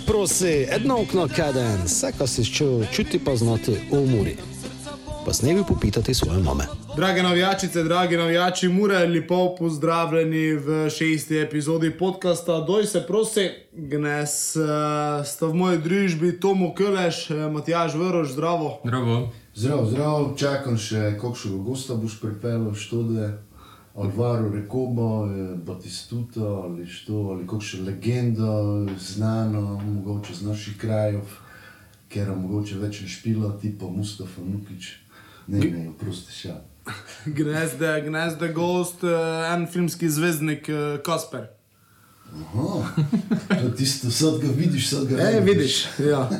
se prosi, jedno okno kaden, vse, kar si čutil, čuti pa znati v umori. Pa s nebi popitati svoje mame. Drage navijačice, dragi navijači, mure lepo pozdravljeni v šesti epizodi podcasta. Doj se prosi, gnes uh, sta v moji družbi Tomo Köleš, eh, Matjaž Vrš, zdravo. Zdravo. Zdravo, zdravo, čakam še, kakšnega gosta boš pripeljal, štode, Alvaro Rekobo, eh, Batistuta ali što, ali kakšno legendo, znano, mogoče z naših krajev, ker mogoče več ne špila, tipa Mustafa Nukič. Ne, ne, prosti šal. Gnezde, gnezde gost, uh, en filmski zvezdnik uh, Kasper. Aha, to je tisto, sad ga vidiš, sad ga E, ne vidiš. Ja.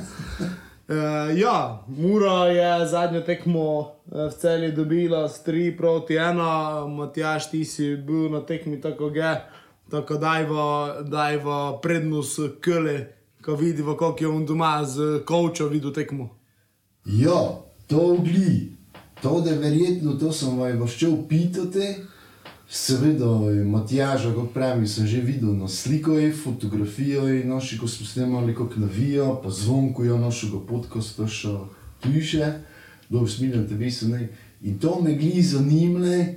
Uh, ja, Mura je zadnjo tekmo eh, v celi dobila s 3 proti 1, Matjaš, ti si bil na tekmi tako ge, tako dajva, dajva prednost Kele, ko vidiva, kako je on doma z kočo videl tekmo. Ja, to gli. To, da verjetno to sem vas šel pitati, seveda Matjaža, kot pravi, sem že videl na slikoji, fotografijoji, naši, ko smo snemali, kako navijo, pa zvonkujo našega podcasta, še piše, dobro, smiljam te vese, ne. In to me gli zanimle,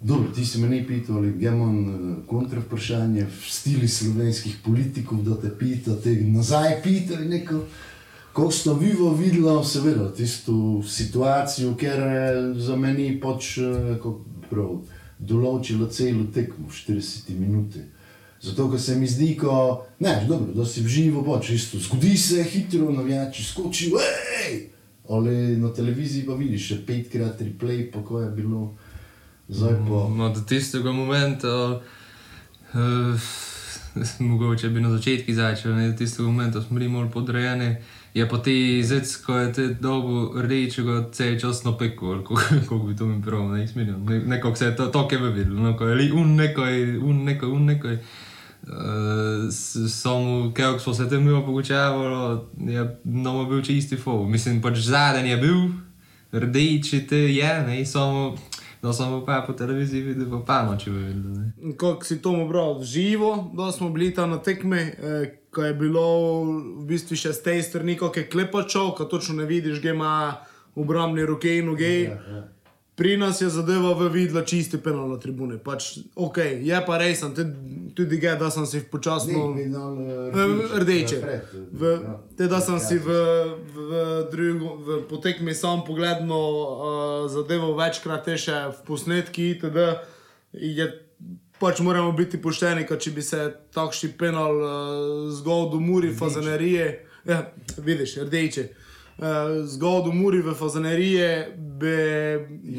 dobro, ti si me ne pital, ali imam eh, kontra vprašanje v stili slovenskih politikov, da te pita, te nazaj pita, neko. Ko sta vivo videla, seveda, tisto situacijo, ker je za meni pač eh, kako prav, določila celo tekmo, 40 minut. Zato, ker se mi zdi, ko, ne, dobro, da si v živo, pač isto, zgodi se hitro, navijači skočijo! Ali na televiziji pa vidiš še petkrat replay, pa ko je bilo, zdaj pa. No, do tistega momenta, uh, mogoče bi na začetku začel, ne, do tistega momenta smo bili malo podrejeni. Je pa ti zec, ko je te dolgo rdečega, cel čas na peku, ali kako bi to mi prav, ne smiljam. Ne, nekako se je to, to je videlo, no, ko je li un nekaj, un nekaj, un nekaj. Uh, samo, kako smo se tem pogučavali, je nam bil čisti fov. Mislim, pač zadnji je bil, rdeči te je, ne, samo, da smo pa po televiziji videli, pa pa noči videli. ne. Kako si to bral v živo, da smo bili tam na tekmi, eh, ko je bilo v bistvu še z tej strani, kako je klepačal, ko točno ne vidiš, ga ima obrambne roke in noge. Ja, ja. Pri nas je zadeva v videla čisti penal na tribune. Pač, ok, je pa res, tudi ge, da sem si počasno. eh, Eh, Rdeče. V, ja. te, da sem si v, Ja, v, drugo, v potekmi sam pogledno uh, zadevo večkrat, te še v posnetki, itd. Je, pač moramo biti pošteni, ker če bi se takšni penal uh, zgolj do muri, fazanerije, ja, vidiš, rdeče. Uh, zgolj do muri v fazanerije bi,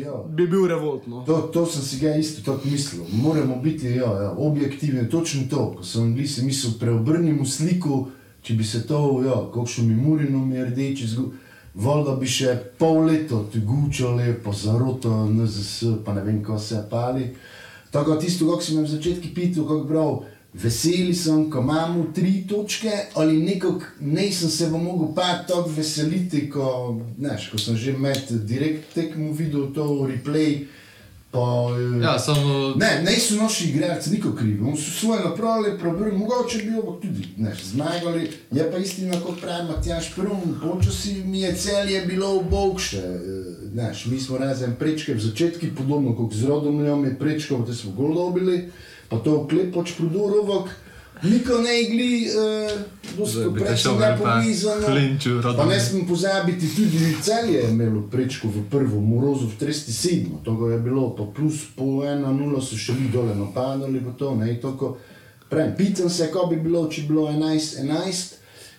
Ja. bi bil revoltno. To, to sem si ga isto tako mislil. Moramo biti ja, ja, objektivni, točno to. Ko sem bil, si mislil, preobrnimo sliko, če bi se to, ja, kakšno mi murino, mi rdeči zgub. Voda bi še pol leta tu gučali, pa zaroto, NZS, pa ne vem, ko se pali. Tako tisto, kako me v začetku pital, kako prav, veseli sem, ko imamo tri točke, ali nekako nisem se mogel pa tako veseliti, ko, neš, ko sem že med direkt tekmo videl to replay. Pa, eh, Ja, samo. Ne, ne so naši igralci niko krivi, oni so svoje napravili, problem, mogoče bi jo tudi ne, zmagali. Je pa istina, kot pravi Matjaš Prum, počasi mi je celje bilo v Bogše. Znaš, mi smo razen prečke v začetku, podobno kot z Rodomljom je prečkal, da smo gol dobili, pa to klepoč prodorovok. Niko ne igli, uh, Zdaj bi te prej šel sem ven ga pa ne smem pozabiti, tudi celje je imelo prečko v prvo, Morozo v 37, to je bilo, pa plus po 1-0 so še vi dole napadali, pa to, ne, toko. Pravim, pitam se, kako bi bilo, če bi bilo 11-11,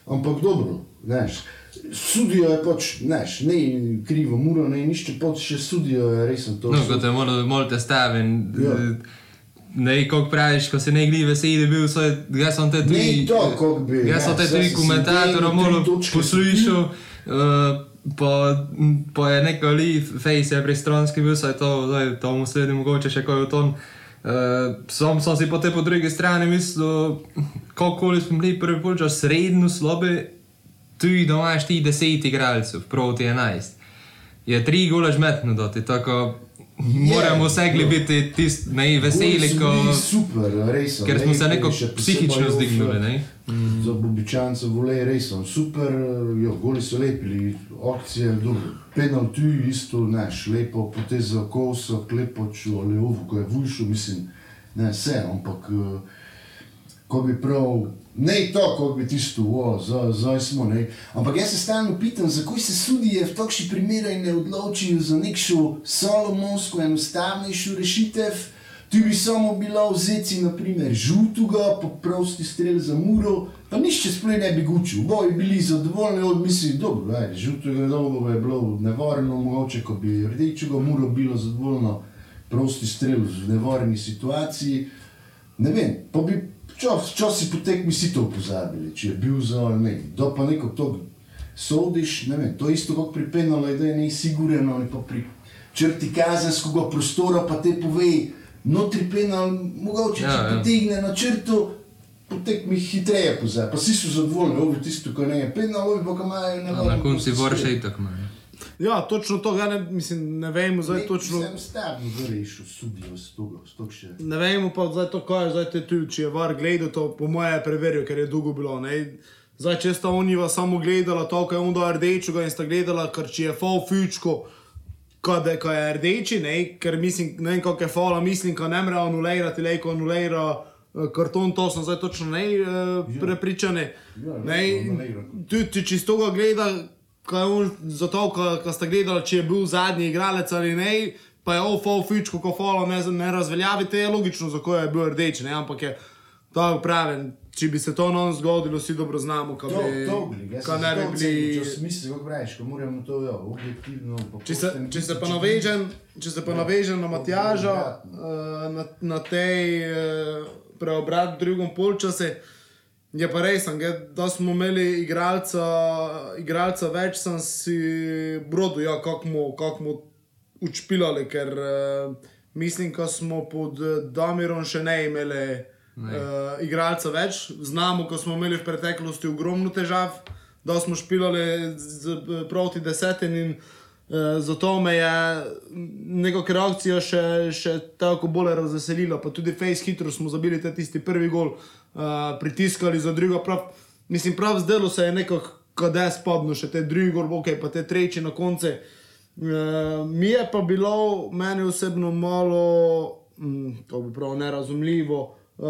ampak dobro, znaš. Sudijo je pač, znaš, ne krivo, muro, ne nišče, pač še sudijo je resno to. No, kot te malo, malo te stavim. Ja. Ne, kako praviš, ko se ne gli veseli, bil so, jaz sem te tudi. to, kako bi, Jaz sem ja, te saj tudi malo tri točke poslušal. Uh, pa, pa je neko li, face je pristranski bil, saj to, zdaj, to mu sledi mogoče še kaj v ton. Uh, sam sem si pa te po drugi strani mislil, kako smo bili prvi polčas srednjo slabe, tudi da imaš ti 10 igralcev proti 11. Je tri gole žmetno doti, tako moramo vse biti tisti najveseli, ko, Super, res. ker smo se neko psihično zdignili. Ne? Za Bobičance vole res, super, jo, goli so lepili, akcije, dobro. Penal tu isto, neš, lepo poteza kosa, klepoču, ali ovo, ko je vujšo, mislim, ne, vse, ampak eh, ko bi prav, ne to, ko bi tisto, o, zdaj, zdaj smo, ne. Ampak jaz se stalno pitam, zakaj se sudije v takšni primeri ne odločijo za nekšo solomonsko, enostavnejšo rešitev, Tu bi samo bilo vzeti, naprimer, žutega, pa prosti strel za muro, pa nišče sploh ne bi gučil. Boji bili zadovoljni od misli, dobro, ajde, žutega dolgo je bilo nevarno, mogoče, ko bi rdečega muro bilo zadovoljno, prosti strel v nevarni situaciji. Ne vem, pa bi včasih potek mi si to pozabili, če je bil za ali ne. Do pa neko to sodiš, ne vem, to isto kot pri penalu, da je nesigurno, ali pa pri črti kazenskega prostora, pa te povej, notri penal, mogoče če Ja, ja, ja. potegne na črto, potek mi hitreje pozna. Pa vsi so zadovoljni, ovi tisto, ko ne je penal, ovi pa ko imajo A nevarno. Na koncu vor še itak manj. Ja, točno to, ja, ne, mislim, ne vemo zdaj točno. Sem stavil, da rešil sudijo s togo, s tog še. Ne vemo pa zdaj to, kaj je zdaj te tu, če je var gledal, to po moje je preveril, ker je dolgo bilo. Ne? Zdaj, če sta oniva samo gledala to, kaj je on do rdečega in sta gledala, ker če je fal fučko, kad je, kaj je rdeči, ne? ker mislim, ne vem, kako je fala, mislim, ka ne more anulirati, lejko anulira eh, karton, to sem zdaj točno ne uh, prepričane. Ja, Ne, lahko anulira. tudi če iz toga gleda, kaj on, zato, ko sta gledala, če je bil zadnji igralec ali ne, pa je OFO fičko, ko folo ne, ne razveljavi, te je logično, zakaj je bil rdeč, ne, ampak je to pravi. Če bi se to nam zgodilo, vsi dobro znamo, kaj bi, sem ne bi bili. misliš, kako praviš, ko moramo to, ja, objektivno. pa Če se, pa navežem, če se pa Ja. navežem na Matjaža, Ja. uh, na, na tej uh, preobrat v drugem polčasu, je pa res, da smo imeli igralca, igralca več, sem si brodu, ja, kako mu, kak mu učpilali, ker uh, mislim, da smo pod eh, Damirom še ne imeli uh, igralca več. Znamo, ko smo imeli v preteklosti ogromno težav, da smo špilali z, proti desetim in uh, zato me je neko reakcijo še, še tako bolj razveselila. Pa tudi face hitro smo zabili ta tisti prvi gol, uh, pritiskali za drugo. Prav, mislim, prav zdelo se je neko, kade spadno še te drugi gol, ok, pa te treči na konce. Uh, mi je pa bilo, meni osebno, malo, mm, kako bi prav, nerazumljivo. Uh,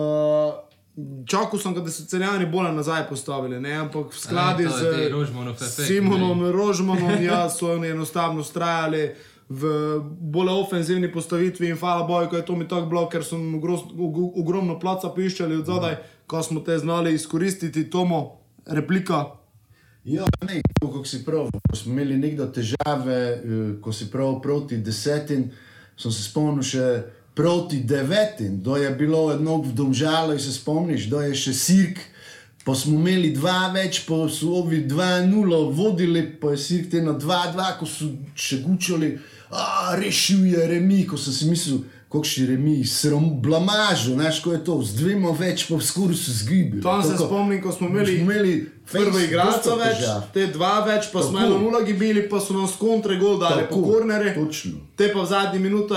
Čakal sem, da so celjani bolj nazaj postavili, ne? ampak v skladi to z Rožmanov efekt, Simonom Rožmanom, ja, so oni enostavno ustrajali v bolj ofenzivni postavitvi in hvala Bogu, ko je to mi tako bilo, ker so nam ogro- og- ogromno placa piščali od zadaj, ko smo te znali izkoristiti, Tomo, replika. Ja, ne, kako si prav, ko smo imeli nekdo težave, eh, ko si prav proti desetim, sem se spomnil še proti devetim, da je bilo eno v domžalu, se spomniš, da je še sirk, pa smo imeli dva več, pa so ovi 2-0 vodili, pa je sirk te na 2-2, ko so še gučali, a rešil je remi, ko sem si mislil, kakšni remi, sram, blamažo, znaš, ko je to, z dvema več, pa skoraj so zgibili. Tam se Tako- spomnim, ko smo imeli, smo imeli prvo igralca več, težav. te dva več, pa smo Tako. eno nula gibili, pa so nas kontre gol dali po Tako, kornere. točno. Te pa v zadnji minuti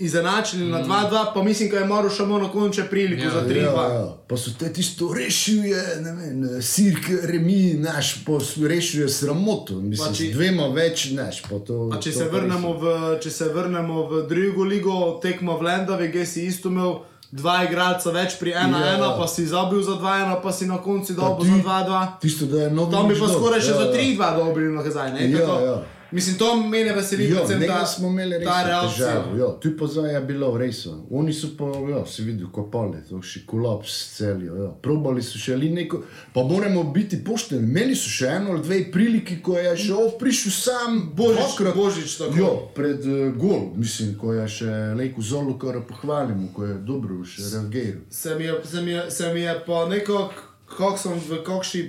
iz- izenačili na 2-2, pa mislim, da je moral še malo konče priliko Ja, za 3-2. Ja, ja. Pa so te tisto rešil, je, ne vem, sirk, remi, naš, pa so rešil je sramoto, mislim, Pa z dvema več, naš, pa to. A če to se, pa vrnemo v, če se vrnemo v drugo ligo, tekmo v Lendavi, kjer si isto imel dva igralca več pri 1-1, Ja. pa si zabil za 2-1, pa si na koncu Pa dobil za 2-2. Tisto, da je novo. Tam bi pa skoraj še za 3-2 dobili nazaj. ne, Ja, tako. ja. Mislim, to mene veseli, Ja, predvsem ta, smo imeli ta težavo. Ja, tu zdaj je bilo res. Oni so pa, ja, si videl, kopali, to še kolaps celijo. Ja. Probali so še ali neko, pa moramo biti pošteni. Imeli so še eno ali dve priliki, ko je še ov prišel sam, Božič, dvakrat. Božič tako. Ja, pred uh, gol, mislim, ko je še Lejko Zolo, kar pohvalimo, ko je dobro še reagiral. Se mi je, se mi je, se mi je pa nekako, kako sem v kakšni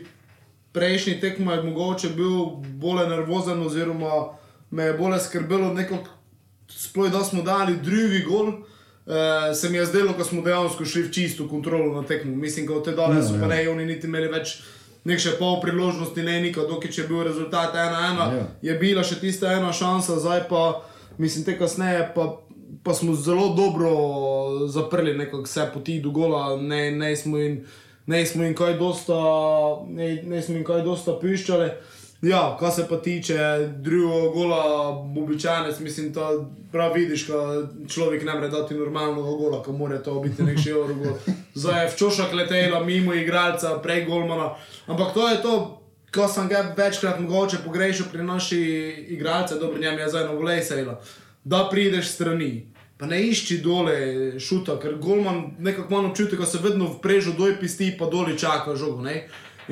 prejšnji tekmi mogoče bil bolj nervozen, oziroma me je bolj skrbelo, nekako, sploh da smo dali drugi gol. Uh, se mi je zdelo, ko smo dejansko šli v čisto kontrolo na tekmo. Mislim, da od te dole Ja, so ja. pa ne, oni niti imeli več nek še pol priložnosti, ne nikoli, dokaj je bil rezultat 1-1, Ja. je bila še tista ena šansa, zdaj pa, mislim, te kasneje pa pa smo zelo dobro zaprli nekako vse poti do gola, ne, ne smo jim, ne smo jim kaj dosta, ne, ne smo jim kaj dosta piščali. Ja, kar se pa tiče drugega gola, običajno, mislim, da prav vidiš, ko človek ne more dati normalnega gola, ko mora to biti nek še euro gol. Zdaj je včošak letela mimo igralca, prej golmana. Ampak to je to, ko sem ga večkrat mogoče pogrešal pri naši igralce, dobro, njem je zdaj na volej sejla, da prideš strani. Pa ne išči dole šuta, ker golman nekako imam občutek, da se vedno v prežu doj pisti, pa doli čaka žogo. Ne?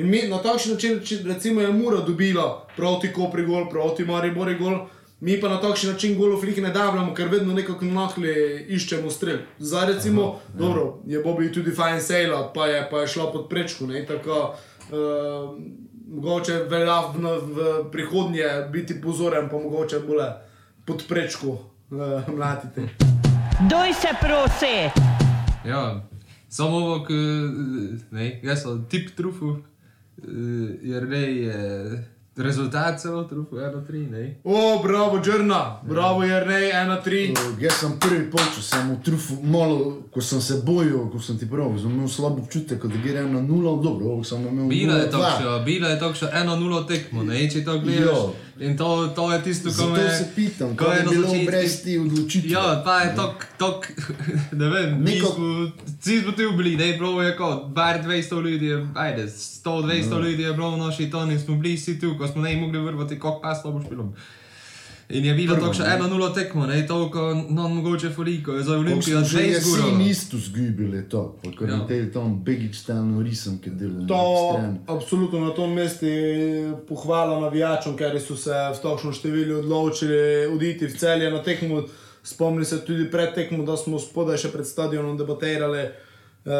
In mi na takšen način, če recimo je Mura dobila proti Kopri gol, proti Maribori gol, mi pa na takšen način golov liki ne davljamo, ker vedno nekako nahli iščemo strel. Zdaj recimo, Aha, dobro, je Bobby tudi fajn sejla, pa je, pa je šla pod prečko, ne, tako, uh, mogoče velja v, v prihodnje biti pozoren, pa mogoče bole pod prečko uh, mlatiti. Doj se prosi! Ja, samo ovo, k, ne, jaz sem tip trufu, jer ne je rezultat celo trufu 1-3, ne. O, bravo, Džrna, bravo, jer ne 1-3. Jaz sem prvi počel, sem v trufu, malo, ko sem se bojil, ko sem ti pravil, sem imel slab občutek, da gre na nula, dobro, ovo sem imel Bila je 0-2. tokšo, bila je tokšo 1-0 tekmo, ne, če to gledaš. Jo. In to, to je tisto, Zato me... se pitam, ko je je bilo brez te odločitve. Ja, pa je tok, tok, ne vem, Neko- vsi smo tu bili, ne, bilo je kot, bar 200 ljudi, je, ajde, 100-200 No. ljudi je bilo v naši toni, smo bili vsi tu, ko smo ne mogli vrvati, koliko pas to boš bilo. In je bilo tako še ne. 1-0 tekmo, ne, toliko non mogoče foliko, je za Olimpijo že 20 jesen gurov. isto zgubili to, pa ko Ja. je te tam Begič stalno risem, ki dela To, absolutno na tom mestu pohvala navijačom, ker so se v takšnem številu odločili oditi v celje na tekmo. Spomnim se tudi pred tekmo, da smo spodaj še pred stadionom debatirali. Uh,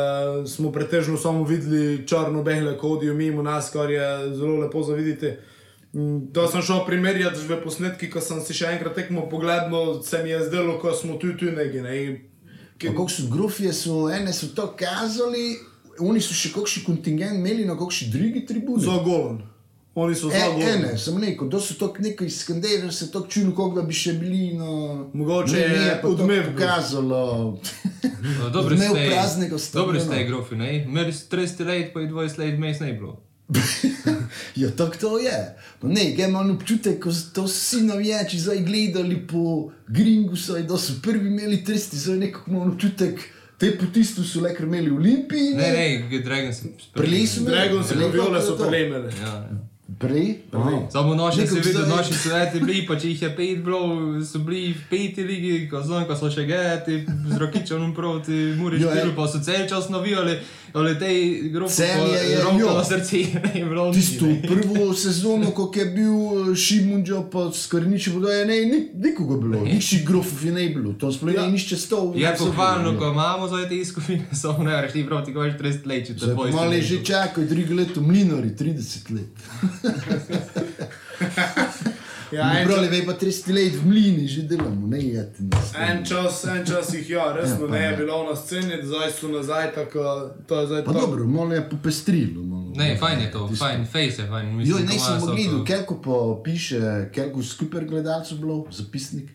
smo pretežno samo videli črno-behle, ko hodijo mimo nas, kar je zelo lepo za videti. Mm, To sem šel primerjati v posnetki, ko sem si še enkrat tekmo pogledal, se mi je zdelo, ko smo tu tu neki. Ne? Kako so grofije, so ene so to kazali, oni so še kakšen kontingent imeli na kakšni drugi tribuni. Za golon. Oni so za E, golon. ene, sem rekel, da so to neko izkandirali, se to čulo, kako da bi še bili na... Mogoče Ne, je ne, pa to odmev pokazalo. No, Dobro Odmev ste, praznega dobro stadiona. ste, grofi, ne, meni 30 let, pa je 20 let, mes ne bilo. ja, tako to je. Pa ne, kaj imam občutek, ko so to vsi navijači zdaj gledali po Gringu, saj da so prvi imeli tristi, zdaj nekako imam občutek, te potistu so le, ker imeli Olimpiji. Ne, ne, Dragon sem Prili so imeli. Dragon se to so je to. prelemele. Ja, ja. Prej? Aha. Samo si videl, zdaj- noči so eti bili, pa če jih je pet bilo, so bili v peti ligi, ko znam, ko so še geti, z rokičem proti Muri špilu, ja. pa so cel čas navijali, ali te grofi, Celje je, na srce, ne je bilo Tisto nič, ne. prvo sezono, ko je bil Šimunđo, pa skorniči vodoje, ne, ni, nikogo bilo, ničih grofov je ne bilo, to sploh Ja. ne nišče stov. Je pohvalno, ko imamo za te izkušnje, samo ne reš ti proti, ko veš 30 let, če te bojiš. malo je že čakal, drugo leto mlinari, 30 let. Ja, en, čas, vej pa 30 let v mlini že delamo, ne jeti nas. en čas, en čas jih ja, resno Ja, ne je ne. bilo na sceni, zdaj so nazaj, tako to je zdaj Pa tako. dobro, malo je popestrilo. Malo. Ne, fajn je to, Tisto. fajn, face je fajn. Jo, mislim, ne ko sem imaš pogledal, tako- koliko pa piše, koliko skupaj gledalcev bilo, zapisnik.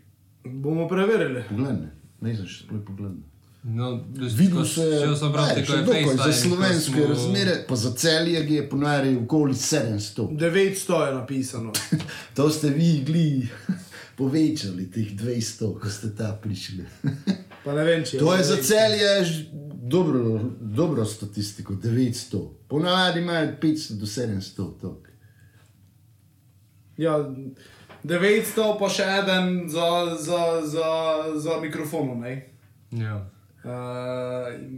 Bomo preverili. Poglej, ne, ne sem še sploh pogledal. No, Videl se je, Šel sem brati, Ej, ko še je za slovenske smo- razmere, pa za celje je ponari okoli 700. 900 je napisano. To ste vi gli povečali, teh 200, ko ste ta prišli. Vem, če To je za celje dobro, dobro statistiko, 900. Ponavadi imajo 500 do 700. tok. Ja, 900 pa še eden za, za, za, za mikrofonom? Ja. Uh,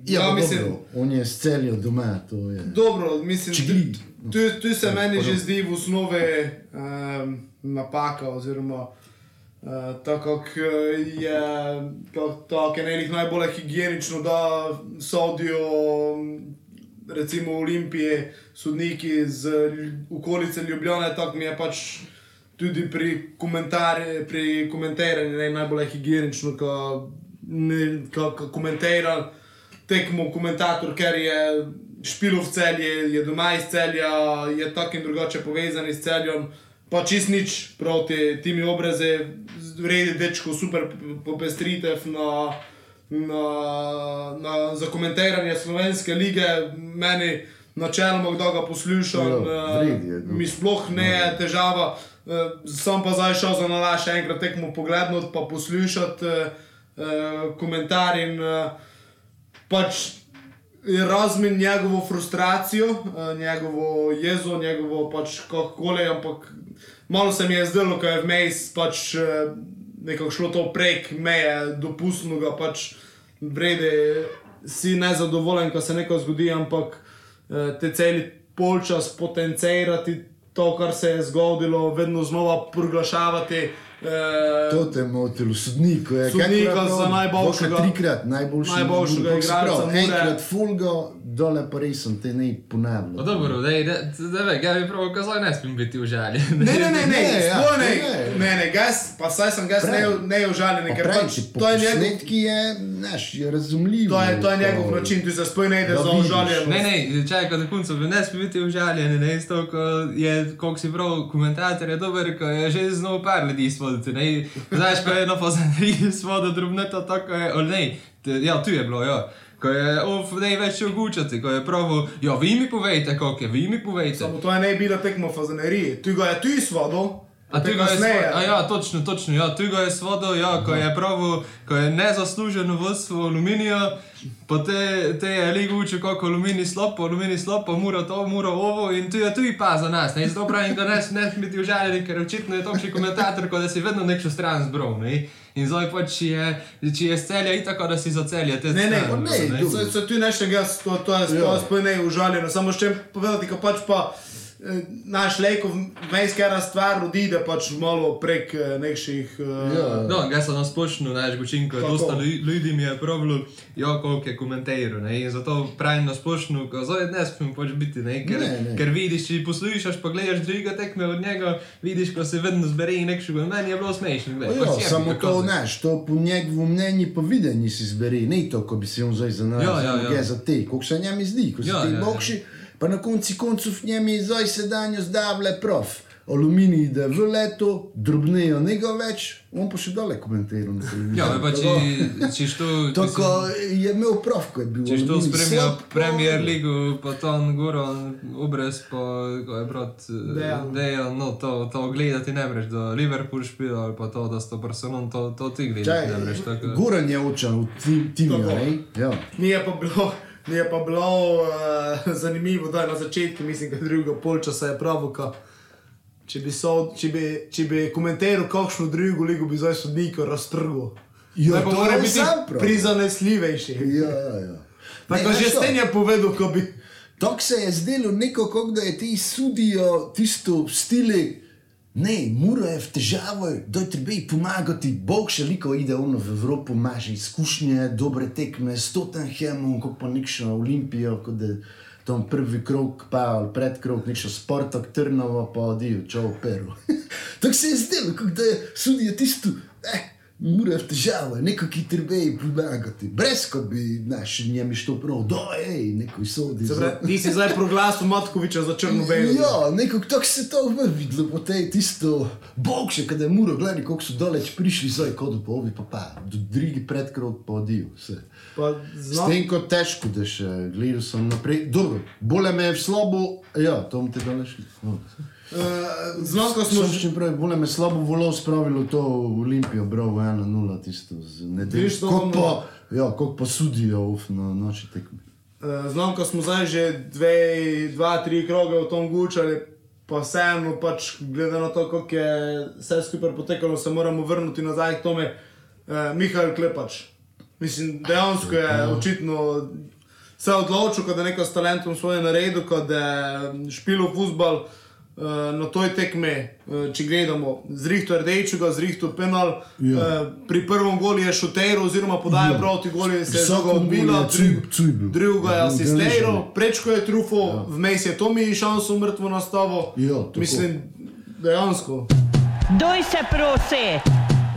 Ja, ja, mislim, dobro, on je s celjo doma, to je. Dobro, mislim, Čigli. tu, tu se Ja, meni že podobno. zdi v osnovi um, napaka, oziroma uh, tako kako je, kako tako je najbolj higienično, da sodijo um, recimo v Olimpiji sodniki iz okolice Ljubljane, tako mi je pač tudi pri, pri komentiranju ne, najbolj higienično, ko, ne, ko, ko komentira tekmo komentator, ker je špilov celje, je doma iz celja, je tako in drugače povezan s celjem. pa čist nič proti timi obrazi, vredi dečko, super popestritev na, na, na, za komentiranje slovenske lige, meni načeloma, kdo ga posluša, Ja, je, no. mi sploh ne je težava. Eh, Sam pa zdaj šel za nalaš enkrat tekmo pogledati, pa poslušati eh, komentar in eh, pač razmin njegovo frustracijo, eh, njegovo jezo, njegovo pač kakokoli, ampak malo se mi je zdelo, ko je vmes pač eh, nekako šlo to prek meje, dopustno pač vrede, si nezadovoljen, ko se nekaj zgodi, ampak eh, te celi polčas potencirati to, kar se je zgodilo, vedno znova proglašavati. Eh, To te je motilo, sodnik, je Sodnika za najboljšega- Trikrat najboljši. najboljšega igralca. Enkrat fulgo, dole pa res sem te ne No, ponavljal. dobro, da je, da ve, ja bi prav kazal, ne smem biti užaljen. Ne, ne, ne, ne, Ne, ja, sploh ne, ne. ne, gas, pa saj sem gas ne, ne užaljen, ker pač to je njegov, posnetki je, znaš, je razumljivo. to je, to je njegov način, ti se sploh ne ide za užaljenost. Ne, ne, čakaj, na koncu ne smem biti užaljen, ne, isto, ko je, koliko si prav, komentator je dober, ko je že znal par ljudi spoditi, ne, znaš, ko je na fazaneriji spodil drobneto, tako je, ali ne, te- ja, tu je bilo, ja. Ko je of največ ogučati, ko je pravo, ja, vi mi povejte, kako je, vi mi povejte. Samo to je ne bila tekmo fazanerije, tu ga je tu izvodil, A tu ga je svodo, a ja, točno, točno, ja, tu ga je svodo, ja, ko je pravo, ko je nezasluženo vodstvo aluminija, pa te, te je ligo učil, kako aluminij slab, pa aluminij slab, pa mora to, mora ovo in tu je tu i pa za nas, ne, zato pravim, da ne smeš biti užaljen, ker očitno je takšen komentator, kot da si vedno nekšo stran zbral, ne, in zdaj pa, če je, če je celja, itak, da si za celje, te Ne, ne, stran, ne, tu- Se, se tu nešto gas, to, to je Ja. sploh sploh ne užaljeno, samo še povedati, ko pač pa eh, naš lejkov vmeskera stvar odide pač malo prek eh, nekših... eh, Ja. No, ga so na splošno, znaš, gočinko, dosta lju- ljudi mi je pravilo, ja, koliko je komentarjev, ne, in zato pravim na splošno, ko zdaj ne smem pač biti, ne, ker, Ne, ne. ker vidiš, če poslušaš, pa gledaš druge tekme od njega, vidiš, ko se vedno zbere nekšega, meni je bilo smešno, Pa gledaj, Ja, pač je, samo to, se- znaš, to po njegovem mnenju pa videnji si zberi, ne to, ko bi si on zdaj za nas, Ja, ja, ja. za te, koliko se njemi zdi, ko si Ja, ti ja, ja. Pa na konci koncev njemi zdaj sedanjo zdavle prof. Aluminij ide v leto, drobnejo njega več, on pa še dole komentira na televiziji. Ja, pa če, če to, Tako je imel prav, ko je bil. Če to Aluminij spremlja Premier Ligo, pa Ton Goran, Obrez, pa ko je brat Dejan. Dejan, no to, to gledati ne moreš, da Liverpool špila ali pa to, da sto Barcelona, to, to ti gledati Čaj, ne tako- Goran je očan v tim- timu, ne? Ja. Mi je pa bilo, je pa bilo uh, zanimivo, da je na začetku, mislim, da drugega polčasa je pravo, če bi, so, če bi, če bi komentiral kakšno drugo ligo, bi zdaj sodnik raztrgal. Ja, to mora je biti sam prav. prizanesljivejši. Ja, ja. Tako Ne, že veš to? Sten je povedal, ko bi. Tako se je zdelo neko, kot da je ti sudijo tisto v stili. Ne, mora je v težavi, da je treba pomagati. Bog še liko ide ono v Evropo, imaš izkušnje, dobre tekme s Tottenhamom, kot pa nekšno Olimpijo, kot da tam prvi krok, pa ali predkrok, nekšno Sportok, Trnovo, pa odijo, čau, Peru. Tako se je zdelo, kot da je sudijo tisto. Eh, Mora je v težavi, neko ki treba pomagati. Brez ko bi naš njemi što prav, da je, neko pravi, Ti si zdaj proglasil Matkoviča za črno-belo. Ja, nekako tako se to v videlo, po tej tisto, bog še, kada je muro, gledaj, koliko so daleč prišli, zdaj kodu pa ovi, pa pa, do drugi predkrog pa odijo, S tem, ko težko, da še gledal sem naprej, dobro, bolje me je v slabo, ja, to bomo te šli. No. Uh, znam, ko smo že. še pravi, bolje me slabo volo spravilo to v Olimpijo, bravo, 1-0, tisto z nedeljo. Kako ono- pa, ja, kako pa sudijo na noči tekme. Uh, znam, ko smo zdaj že dve, dva, tri kroge v tom gučali, pa vseeno, pač, glede na to, kako je vse skupaj potekalo, se moramo vrniti nazaj k tome. Uh, Mihajl Klepač. Mislim, dejansko je očitno se odločil, da je nekaj s talentom svoje naredil, da je špil v futbal. Uh, na toj tekmi, uh, če gledamo, zrihto rdečega, zrihto penal. Ja. Uh, pri prvem golu je šuter, oziroma podaja Ja. proti golu, se je žoga odbila, golu je cuj- cuj bil. drugo je Ja, asistiral, udeležen. prečko je trufo, ja. vmes je Tomi šanso mrtvo nastavo. Ja, tako. Mislim, dejansko. Doj se prosi!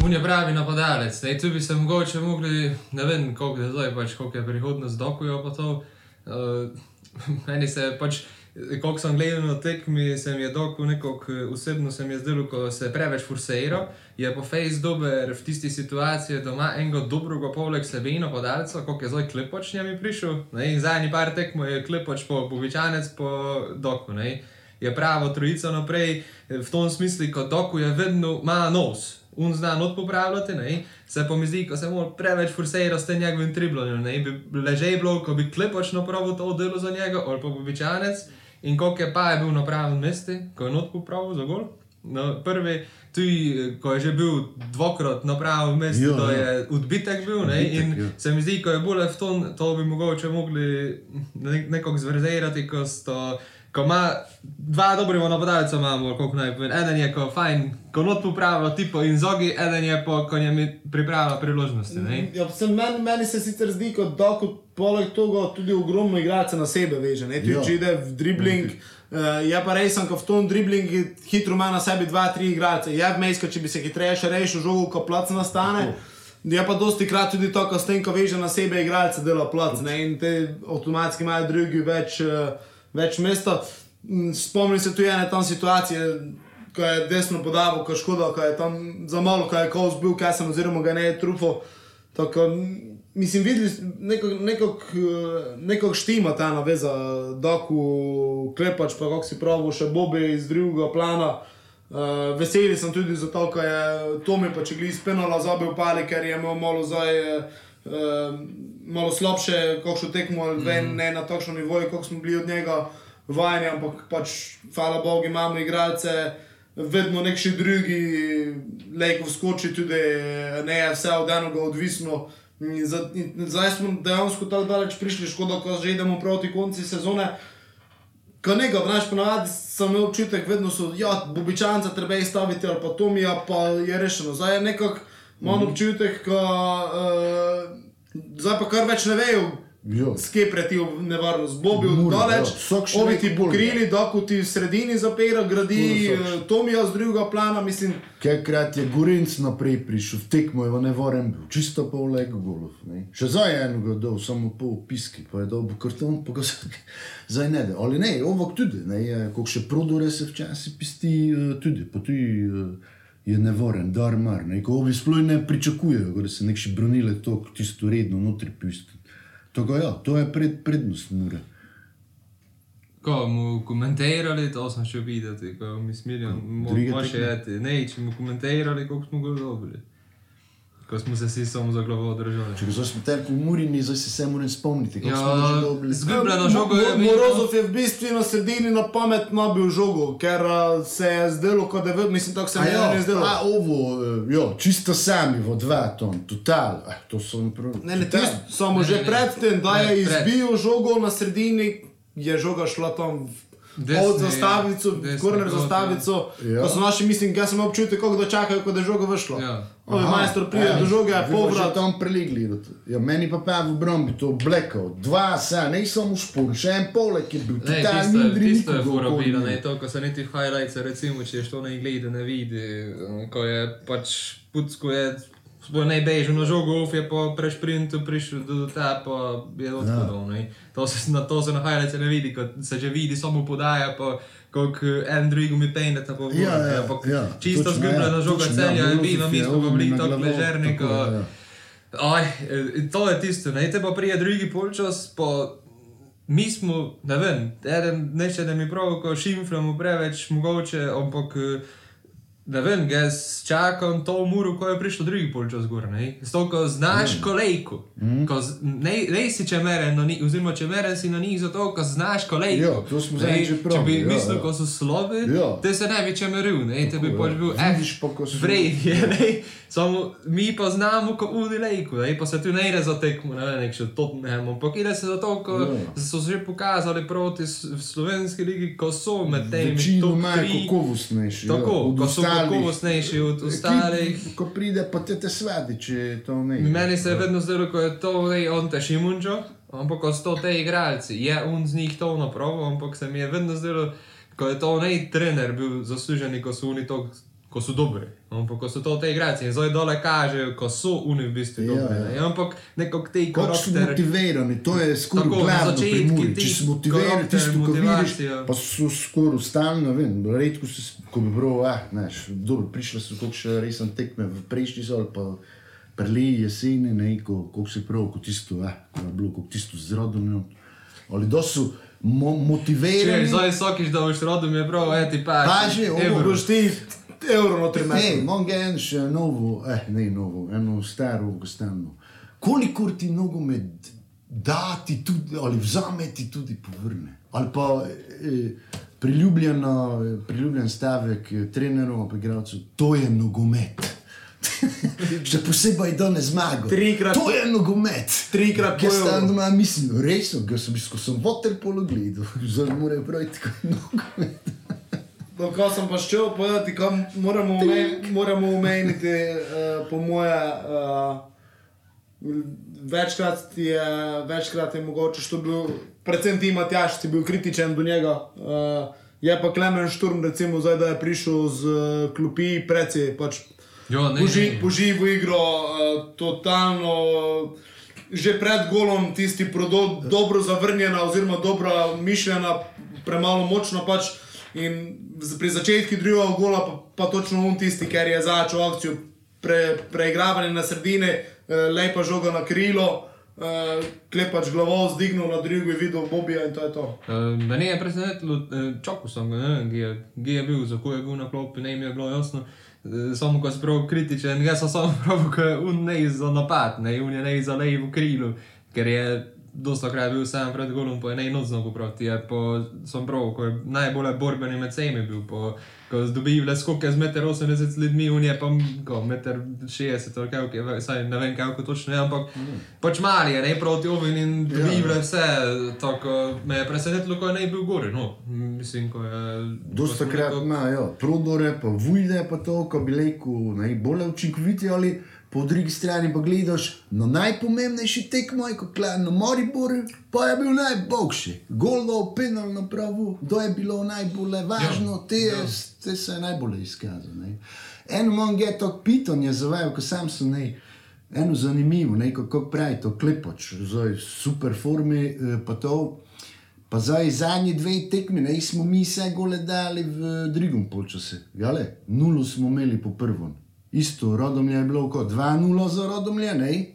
On je pravi napadalec, ne, tu bi se mogoče mogli, ne vem, koliko je zdaj, pač, koliko je prihodnost dokujo pa to. Uh, meni se pač, Ko sem gledal na tekmi, se mi je doko nekako osebno se mi je zdelo, ko se je preveč forseiro, je po face dober v tisti situaciji, da ima enega dobrega poleg sebeno podalca, kot je zdaj klepoč njemi prišel. Ne, zadnji par tekmo je klepoč po bobičanec po doku. Ne. Je pravo trojico naprej, v tom smislu, kot doku je vedno ima nos. Un zna not popravljati, ne? se pa mi zdi, ko se mu preveč forseira s tem njegovim triblonjem, ne bi ležej bilo, ko bi klepoč napravil to delo za njega, ali pa običajnec, in koliko je pa je bil na pravem mestu, ko je not popravil za gol. No, prvi, tudi ko je že bil dvakrat na pravem mestu, Ja, da ja. je odbitek bil, ne? Odbitek, in ja. se mi zdi, ko je bolje v tom, to bi mogoče mogli ne, nekako zverzirati, ko sto. Ko ima dva dobrega napadalca, imamo, kako naj povem. Eden je, ko fajn, ko not popravlja, tipo in zogi, eden je, po, ko je pripravlja priložnosti. Ne? Ja, sem, meni, meni se sicer zdi, kot da kot poleg tega tudi ogromno igralcev na sebe veže. Ne? Tudi Ja. če ide v dribling, uh, je pa res, ko v tom driblingu hitro ima na sebi dva, tri igralce. Je vmes, če bi se hitreje še rešil žogo, ko plac nastane. Je pa dosti krat tudi to, ko s tem, ko veže na sebe igralce, dela plac. Ne? In te avtomatsko imajo drugi več, uh, več mesta. Mm, Spomnim se tu ene tam situacije, ko je desno podal, ko je škoda, ko je tam za malo, ko je kaos bil, kaj sem oziroma ga ne je trufo. Tako, m, mislim, videli nekako štima ta naveza, doku klepač, pa kako si pravi, še Bobi iz drugega plana. Uh, veseli sem tudi zato, ker je Tomi pa če gli spenala zabil pali, ker je imel malo zdaj. Uh, malo slabše, kako še tekmo, mm. ven, ne na takšnem nivoju, kot smo bili od njega vajeni, ampak pač, hvala Bogu, imamo igralce, vedno nek še drugi, lejko skoči tudi, ne je vse od enega odvisno. In Zdaj smo dejansko tako daleč prišli, škoda, ko že idemo proti konci sezone. Ko nekaj, znaš, ponavadi sem imel občutek, vedno so, ja, bobičanca treba izstaviti ali pa Tomija, pa je rešeno. Zdaj je nekako, imam občutek, ko, uh, zdaj pa kar več ne vejo, skje preti v nevarnost. Ja. Vsak še ovi ti pokrili, dok ti v sredini zapira, gradi vsak eh, Tomija z drugega plana, mislim, Kajkrat je Gorenc naprej prišel, v tekmo je ne vorem bil, čisto pol leg golov. Ne. Še je enega dol, samo pol piski, pa je dobil karton, pa ga zdaj- zdaj ne da. Ali ne, ovok tudi, ne, je, kako še prodore se včasih pisti eh, tudi, pa tudi eh, je nevoren, dar mar, ne, ko ovi sploh ne pričakujejo, da se nekši bronile to tisto redno notri pisti. Tako ja, to je pred, prednost mure. Ko mu komentirali, to sem še videl, ko mi smilijo, druge moče tekme? jeti. Ne, če mu komentirali, koliko smo ga dobili. Ko smo se vsi samo za glavo držali. Če zdaj smo tako v Murini, zdaj se vse moram spomniti, kako Ja, smo že dobili. zgubljeno žogo je bilo. Morozov je v bistvu na sredini na pamet nabil žogo, ker uh, se je zdelo, kot da je, vid- mislim, tako se mi ja, je zdelo. a ovo, eh, jo, čisto sami v dva ton, total, eh, to sem prav. Ne, ne, tisto, samo Ne, že predtem, da je Ne, pred. izbil žogo na sredini, je žoga šla tam v od zastavico, korner zastavico. ja. Ko so naši, mislim, jaz sem imel občutek, kako da čakajo, ko da je žoga všla. Ja. Ovi Aha, majster pride ja, do žoge, pa povrat. že tam prelegli. Ja, meni pa pa v Brombi to oblekal, dva sa, ne samo špor, še en poleg je bil, Ne, tisto, mindri tisto je ni. ne to, ko so niti highlights, recimo, če to ne gleda, ne vidi, eh, ko je pač putsko je, sploh ne bežal na žogo, off je po prešprintu prišel do ta, pa je odpadal, ne. To se, na to se na highlights ne vidi, ko se že vidi, samo podaja, pa koliko en drugega mi pejne, ta pa v Ja, ja, ampak ja, čisto zgubljena ja, žoga točno, celja ja, je bila, mi smo pa bili na tako ležerni, tako, ja. Aj, eh, to je tisto, ne, te pa prije drugi polčas, pa mi smo, ne vem, eden neče, da mi prav, ko šimflamo preveč, mogoče, ampak eh, ne vem, jaz čakam to muro, ko je prišel drugi polčas gor, ne, zato ko znaš mm. kolejko, mm. ko z, ne, ne si če meren, na njih, oziroma če meren si na njih, zato ko znaš kolejko. Ja, to smo Ne, zadnjič že Če probali, bi ja, mislil, ja. ko so slovi, Ja. te se ne bi če meril, ne, te bi pač ja. bil, eh, Vidiš pa, ko so- vred je, ne, samo mi pa znamo, ko uni lejku, ne, pa se tu ne ide za tekmo, ne vem, še Tottenham, ampak ide se za to, ko Ja. so že pokazali proti slovenski ligi, ko so med temi Večino tri. kakovostnejši. Tako, ja, ko so ostalih kakovostnejši od ostalih. Ko pride, pa te te svadi, če to ne. Meni se je vedno zdelo, ko je to ne on te Šimunčo, ampak ko so te igralci. Je on z njih to napravil, ampak se mi je vedno zdelo, ko je to ne trener bil zaslužen, ko so oni to ko so dobri. Ampak ko so to te igralci in zdaj dole kažejo, ko so oni v bistvu Ja, dobri. ja. ne. Ampak nekako te Kako so karakter. motivirani, to je skoraj na glavno pri začetku Muri. ti Če si motiviran, tisto, ko vidiš, motivacija. pa so skoraj stalno, vem, redko se, ko bi bral, ah, znaš, dobro, prišle so kakšne resen tekme v prejšnji sol, pa preleji jeseni, ne, ko, ko si prav, kot tisto, ah, ko je bilo, kot tisto z rodom, ali da so mo Če motivirani. zdaj vsakiš, da boš rodom je prav, eti pa. Paži, ovo evro. Boš ti evro notri Ne, metal. imam ga en še novo, eh, ne novo, eno staro, Afganistano. Kolikor ti nogomet da ti tudi, ali vzame ti tudi povrne. Ali pa eh, priljubljen stavek eh, trenerov, pa igralcev, to je nogomet. Še posebej, da ne zmaga. Trikrat- To je nogomet. Trikrat tam evru. doma mislim, resno, ker sem, ko sem waterpolo gledal, zdaj morajo praviti, kot je nogomet. No, ko sem pa šel povedati, kam moramo, omen, moramo omeniti, uh, po moje, uh, večkrat je, večkrat je mogoče, što bil, predvsem ti Matjaš, si bil kritičen do njega. Uh, je pa Klemen Šturm, recimo, zdaj, da je prišel z uh, klopi, precej pač Jo, ne, Poži, ne. poživo igro, uh, totalno. Že pred golom tisti prodo, dobro zavrnjena, oziroma dobro mišljena, premalo močna. Pač. In pri začetku drugega gola pa, pa točno on tisti, ker je začel akcijo, pre, preigravanje na sredine, eh, lepa žoga na krilo, eh, klepač glavo zdignil na drugi, videl Bobija in to je to. Uh, Mene je presenetilo, uh, čakal sem, ne kje je, bil, za koga je bil na klopi, ne mi je bilo jasno. Uh, samo ko si prav kritičen, jaz sem prav, ko je un ne za napad, ne un je ne za levo krilo, ker je dosta krat bil sam pred golom, pa je ne nocno popraviti, je pa sem prav, ko je najbolj borbeni med vsemi bil, po, ko zdobi le skoke z 1,80 m ljudmi, un je pa ko, 1,60 m, kaj, saj ne vem kako točno je, ampak mm. pač mali je, ne proti ovin in dobi Ja. vse, tako me je presenetilo, ko je ne bil gori, no, mislim, ko je... Dosta krat imajo prodore, pa vujde, pa to, ko bi rekel, najbolj učinkoviti ali po drugi strani pa gledaš, no najpomembnejši tekmo je kot na Moribor, pa je bil najboljši. Goldo, penal na pravu, to je bilo najbolj važno, Ja, te, je, ja. Te se je najbolj izkazal. ne. Eno manj je to pitanje zavajal, ko sam sem ne. Eno zanimivo, ne, kako pravi to klepoč, zdaj super formi, eh, pa to. Pa zdaj zadnji dve tekmi, ne smo mi vse gole dali v drugem polčasu. Gale, nulo smo imeli po prvem. Isto, rodomlje je bilo kot 2-0 za rodomlje, ne?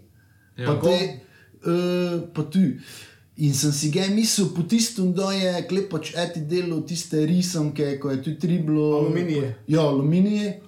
Ja. Pa te, uh, pa tu. In sem si ga mislil po tistem, da je klepoč eti delo tiste risanke, ko je tu triblo. Aluminije. Ja, aluminije.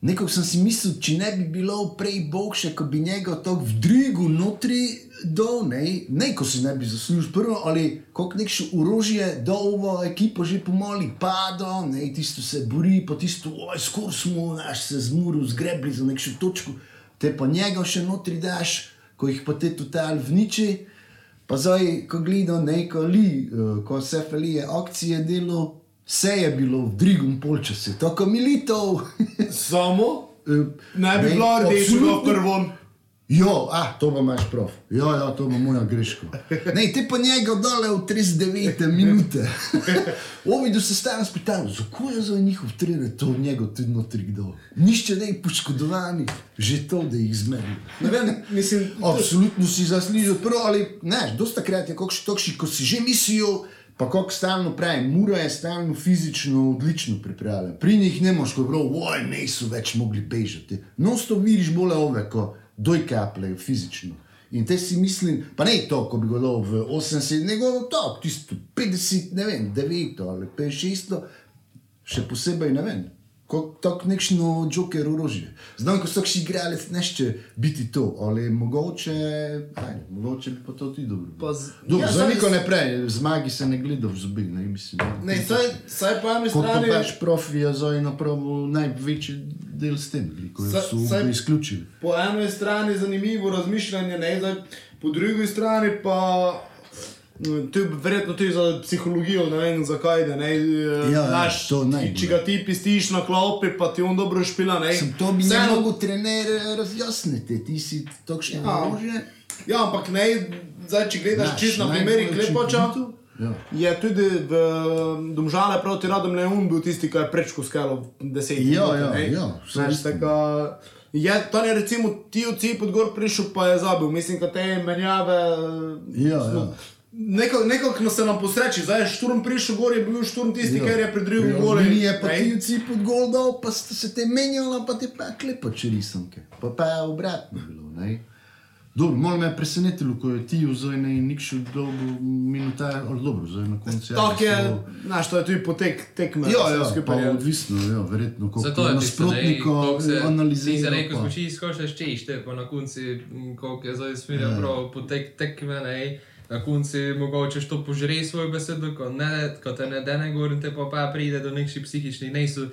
Nekako sem si mislil, če ne bi bilo prej boljše, ko bi njega tako v drugo notri dol, ne, ne ko si ne bi zaslužil prvo, ali kot nekšno orožje, da ovo ekipo že pomali pada, ne, tisto se bori, pa tisto, oj, skoro smo, naš se zmuril, zgrebli za nekšno točko, te pa njega še notri daš, ko jih pa te total vniči. Pa zdaj, ko gledam neko li, eh, ko se felije akcije delo, vse je bilo v drugem polčasu, tako militev. Samo Eh, ne bi bilo rdečega v absolutno. Jo, ah, to pa imaš prav. Ja, ja, to bo moja greška. Ne, te pa njega dole v 39 minute. Ovi do se stalno spitajo, zakaj je za njihov trener to od njega tudi notri kdo. Nišče ne je poškodovani, že to, da jih zmeri. Ne vem, mislim, Absolutno si zaslužil prvo, ali ne, dosta krat je kakšni tokši, ko si že mislijo, pa kako stalno pravi, mura je stalno fizično odlično pripravljen. Pri njih ne moš, ko prav, oj, ne so več mogli bežati. No, sto vidiš bolj ove, ko dojkapljajo fizično. In te si mislim, pa ne to, ko bi bilo v 80, nego to, tisto 50, ne vem, 9 ali 56, še posebej ne vem. Kot tako nekšno joker orožje. Znam, ko so še igralec, nešče biti to, ali mogoče, ajde, mogoče bi pa to tudi dobro. Pa z- Dobro, ja, za saj- niko ne prej, zmagi se ne gleda v zobi, ne mislim. ne, saj, saj po eni Kot pa strani. pač profi je zdaj napravil največji del s tem, ko Saj- so saj- ga izključili. Po eni strani je zanimivo razmišljanje, ne, zdaj, po drugi strani pa. Mm, To je verjetno tudi za psihologijo, ne vem zakaj. Da, ne, eh, Ja, ja, znaš, to najbolj. če ga ti pistiš na klopi, pa ti on dobro špila. Ne, Sem to bi ne Vseeno- mogel trener eh, razjasniti, ti si takšno Ja. orožje. Ja, ampak ne, zdaj, če gledaš Naš čisto na primer najbolj Klepača. Ja. Je tudi v Domžale proti Radom Leon bil tisti, ki je prečko skalo 10 Ja, minut, ja, ne. ja, Znaš, tako, Je, tam je recimo ti oci pod gor prišel, pa je zabil. Mislim, da te menjave. Ja, ja. Nekako nekak se nam posreči, zdaj je šturm prišel gor, je bil šturm tisti, Ja. ker je pred drugim Pri gole. Alumini je pa ti vsi pod gol dal, pa ste se te menjali, pa ti pa klepo če risanke. Pa pa je obratno bilo, ne. Dobro, malo me je presenetilo, ko je ti vzoj ne in nikšel dolgo minuta, ali dobro, zdaj na koncu. Tako je, znaš, to je tudi potek tekme. Ja, ja, pa je. odvisno, ja, verjetno, koliko Zato je ne, nasprotnika koliko se- Ti se analizira. reko, pa- skoči izkošaš češ, te pa na konci, m, koliko je zdaj smirja Ja. prav potek tekme, ne, na konci mogoče to požre svojo besedo, ko, ne, ko te ne dene gor in te pa, pa pride do nekših psihičnih nejsu.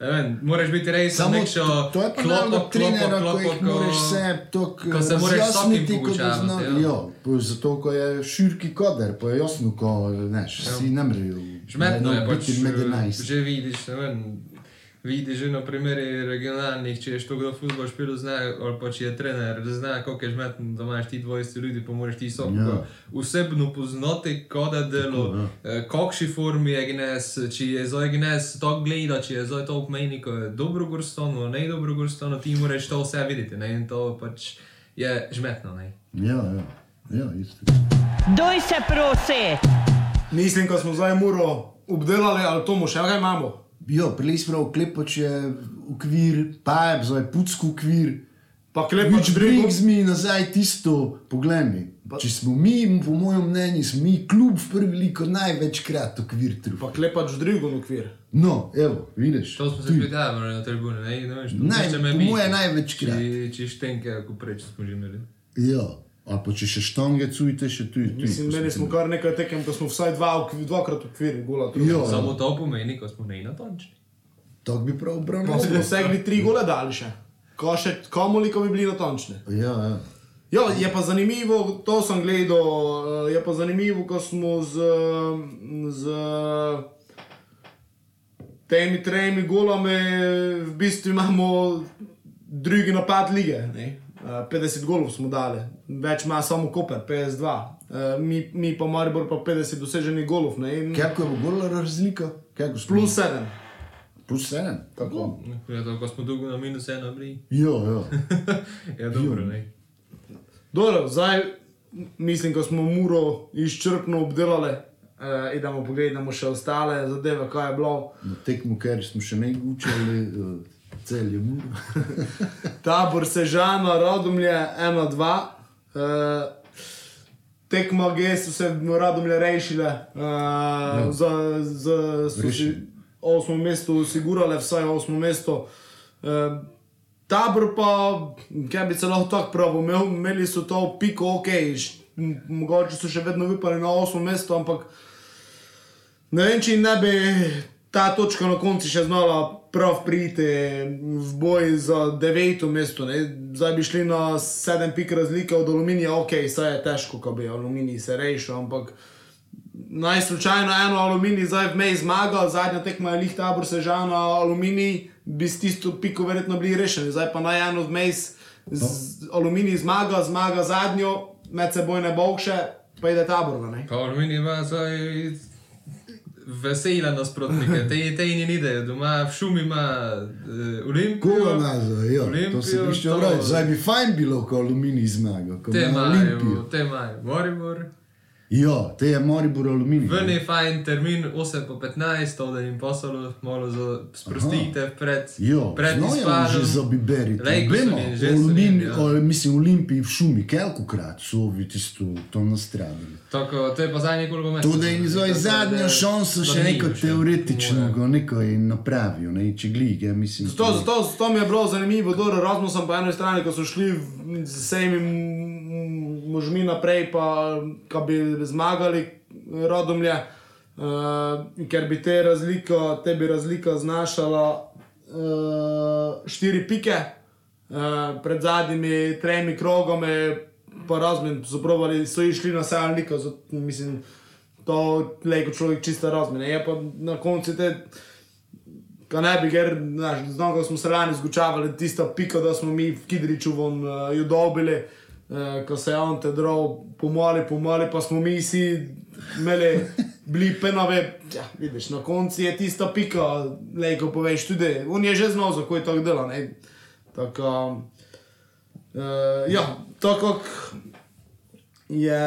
Ne vem, moraš biti res Samo nekšo pa naloga trenera, ko jih moraš se toliko ko se moraš razjasniti, kot zna. ja. Ja, pa zato, ko je širki koder, pa je jasno, ko neš, vsi ne mrejo. Žmetno je pač, biti med 11. že vidiš, ne vem, vidiš že na primeri regionalnih, če je što kdo futbol špil zna, ali pa če je trener, da zna, koliko je žmetno, da imaš ti 20 ljudi, pa moraš ti sok Ja. ja. vsebno poznati, koda delo, Tako, eh, kakšni formi je gnes, če je zdaj gnes to gleda, če je zdaj to je dobro gorstono, ne dobro gorstono, ti moraš to vse videti, ne, in to pač je žmetno, ne. Ja, ja, ja, isto. Doj se prosi! Mislim, ko smo zdaj muro obdelali, ali to mu še kaj imamo. Jo, prej smo prav klepač je ukvir, pa je zdaj pucko ukvir. Pa klepač Pač brigo. breg z mi nazaj tisto, poglej mi. Če smo mi, po mojem mnenju, smo mi klub v prvi liko največkrat ukvir truf. Pa klepač drugo okvir. No, evo, vidiš. To smo se tu. pitali na tribune, ne, ne veš, Naj, če me po bi- moje največkrat. Če, če štenke, ako preč smo že imeli. Ja, ali pa če še štange cujte, še tu. tu Mislim, imeli smo kar nekaj tekem, ko smo vsaj dva, dvakrat okvir, gola. Ja. Samo to pomeni, ko smo neinatončni. Tako bi prav Pa obravnaval. smo segli tri gole dali še. Ko še komoli, ko bi bili natančni. Ja, ja. Ja, je pa zanimivo, to sem gledal, eh, je pa zanimivo, ko smo z, z temi tremi golami, v bistvu imamo drugi napad lige. Ne? Eh, 50 golov smo dali, več ima samo Koper, 52. Eh, Mi, mi pa Maribor pa 50 doseženih golov. Kako je bila razlika? Kako smo? Plus 7. Plus sedem. Tako. Ja, to, ko smo dolgo na minus ena bili. Ja, ja. Ja, dobro, ne. Dobro, zdaj mislim, da smo muro izčrpno obdelali. Uh, idemo pogledati še ostale zadeve, kaj je bilo. Na tekmu, ker smo še ne učili, uh, cel je mur. Tabor Sežana, Radomlje 1-2. Uh, tekma G so se Radomlje rešile, uh, za, za, so si Rešili. osmo mesto osigurale, vsaj osmo mesto. Uh, tabor pa, kaj bi se lahko tako pravil, imel, imeli so to piko, ok, š, mogoče so še vedno vipali na osmo mesto, ampak ne vem, če ne bi ta točka na koncu še znala prav priti v boj za deveto mesto. Ne? Zdaj bi šli na sedem pik razlike od aluminija, ok, saj je težko, ko bi aluminij se rešil, ampak naj slučajno eno aluminij zdaj v meji zmaga, zadnja tekma je lih tabor sežana, aluminij bi s tisto piko verjetno bili rešeni, zdaj pa naj eno v meji z aluminij zmaga, zmaga zadnjo, med seboj ne bo še, pa ide tabor. Armin ima zdaj vesele nasprotnike, te, te in ide, doma v šumi ima uh, Olimpijo. Koga nazaj, ja. To se Olimpijo, bi še vrati. Zdaj bi fajn bilo, ko aluminij zmaga. ko Te ima imajo, Olimpijo. te imajo, Moribor. Ja, te je Maribor aluminij. Ven je fajn termin 8 po 15, to da jim posalo malo za sprostite pred, Ja, pred znajo izpadom. že za so Vemo, njeni, že so aluminij, njeni, ja. o, mislim, Olimpiji v šumi, kolikokrat so vi tisto tam nastradili. Tako, to je pa zadnji koliko metrov. To, da jim zdaj zadnjo šanso še neko teoretično, ko nekaj napravijo, ne, če glig, ja mislim. Zato, zato, zato mi je bilo zanimivo, da Erasmus sem po eni strani, ko so šli z vsemi možmi naprej, pa ko bi zmagali Radomlje, uh, ker bi te razlika, te bi razlika znašala uh, štiri pike, uh, pred zadnjimi tremi krogami, pa razmen, so probali, so išli na sajlnika, mislim, to je kot človek čista razmena. Je pa na koncu te Kaj ne bi, ker znaš, znam, ko smo se lani zgučavali, tista pika, da smo mi v Kidriču von, uh, jo dobili, uh, ko se je on te drog pomali, pomali, pa smo mi vsi imeli bili penove, ja, vidiš, na koncu je tista pika, le ko poveš tudi, on je že znal, za ko je tako dela, ne. Tako, uh, ja, tako je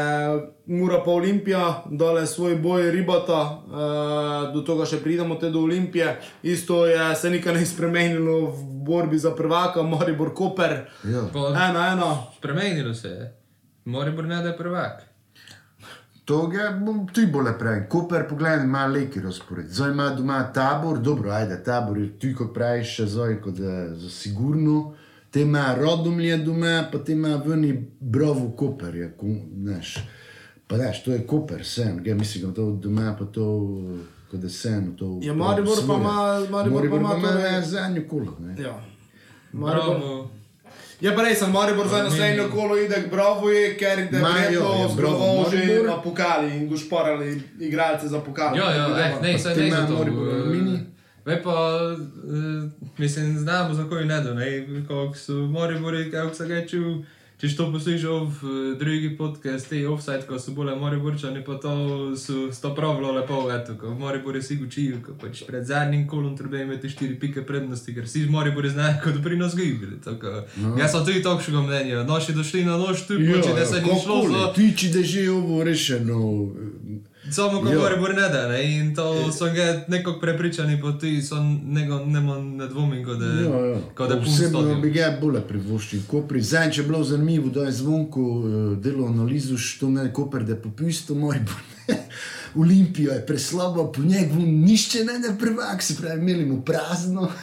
Mura pa Olimpija, dale svoj boj ribata, uh, do tega še pridemo te do Olimpije. Isto je se nikaj ne spremenilo v borbi za prvaka, Maribor Koper. Ja. Pa, Eno, eno. Spremenilo se je. Moribor ne da je prvak. To je ti bolje pravi. Koper, poglej, ima leki razpored. Zdaj ima doma tabor, dobro, ajde, tabor je ti, kot praviš, še zdaj, kot je za sigurno. Te ima rodomlje doma, pa te ima vni brovu koper, je, znaš. Pa daš, to je koper, sen, ga mislim, da to doma, pa to, kot je sen, to. Ja, Maribor pa ima- Maribor pa ima torej- torej... zadnjo kolo, ne. Ja. Maribor. Bravo. Ja, pa res, sem Maribor za naslednjo kolo ide k Bravoji, ker je Ma, jo, verjetno je z Bravo Bravo že na pokali in gošporali igralce za pokal. Ja, ja, eh, ne, saj ti ne ima za to. Maribor eh, Alumini? Ve pa, eh, mislim, znamo za koji ne da, ne, kako so Moribori, kako se ga čuv, če to poslušal v eh, drugi podcast, te offside, ko so bile Moriborčani, pa to so sto pravilo lepo, eto, ko v Moribori si učijo, ko pač pred zadnjim kolom treba imeti štiri pike prednosti, ker si z Moribori znajo, kot pri nas gibili, tako. No. Jaz sem tudi takšnega mnenja, noši došli na nož tu, Ja, ja, da se ni šlo za... Ti, če da že ovo rešeno, Samo ko govori, bo ne in to so ga nekako prepričani, pa ti so nego, nemo ne dvomim, kot da je, pun Osebno bi ga bolje privoščil. Kopri, zadnjič je bilo zanimivo, da je zvonko uh, delo analizo, što ne Koper, da je popisto moj. Olimpijo je preslabo, po njegu nišče ne ne prvak, se pravi, imeli mu prazno.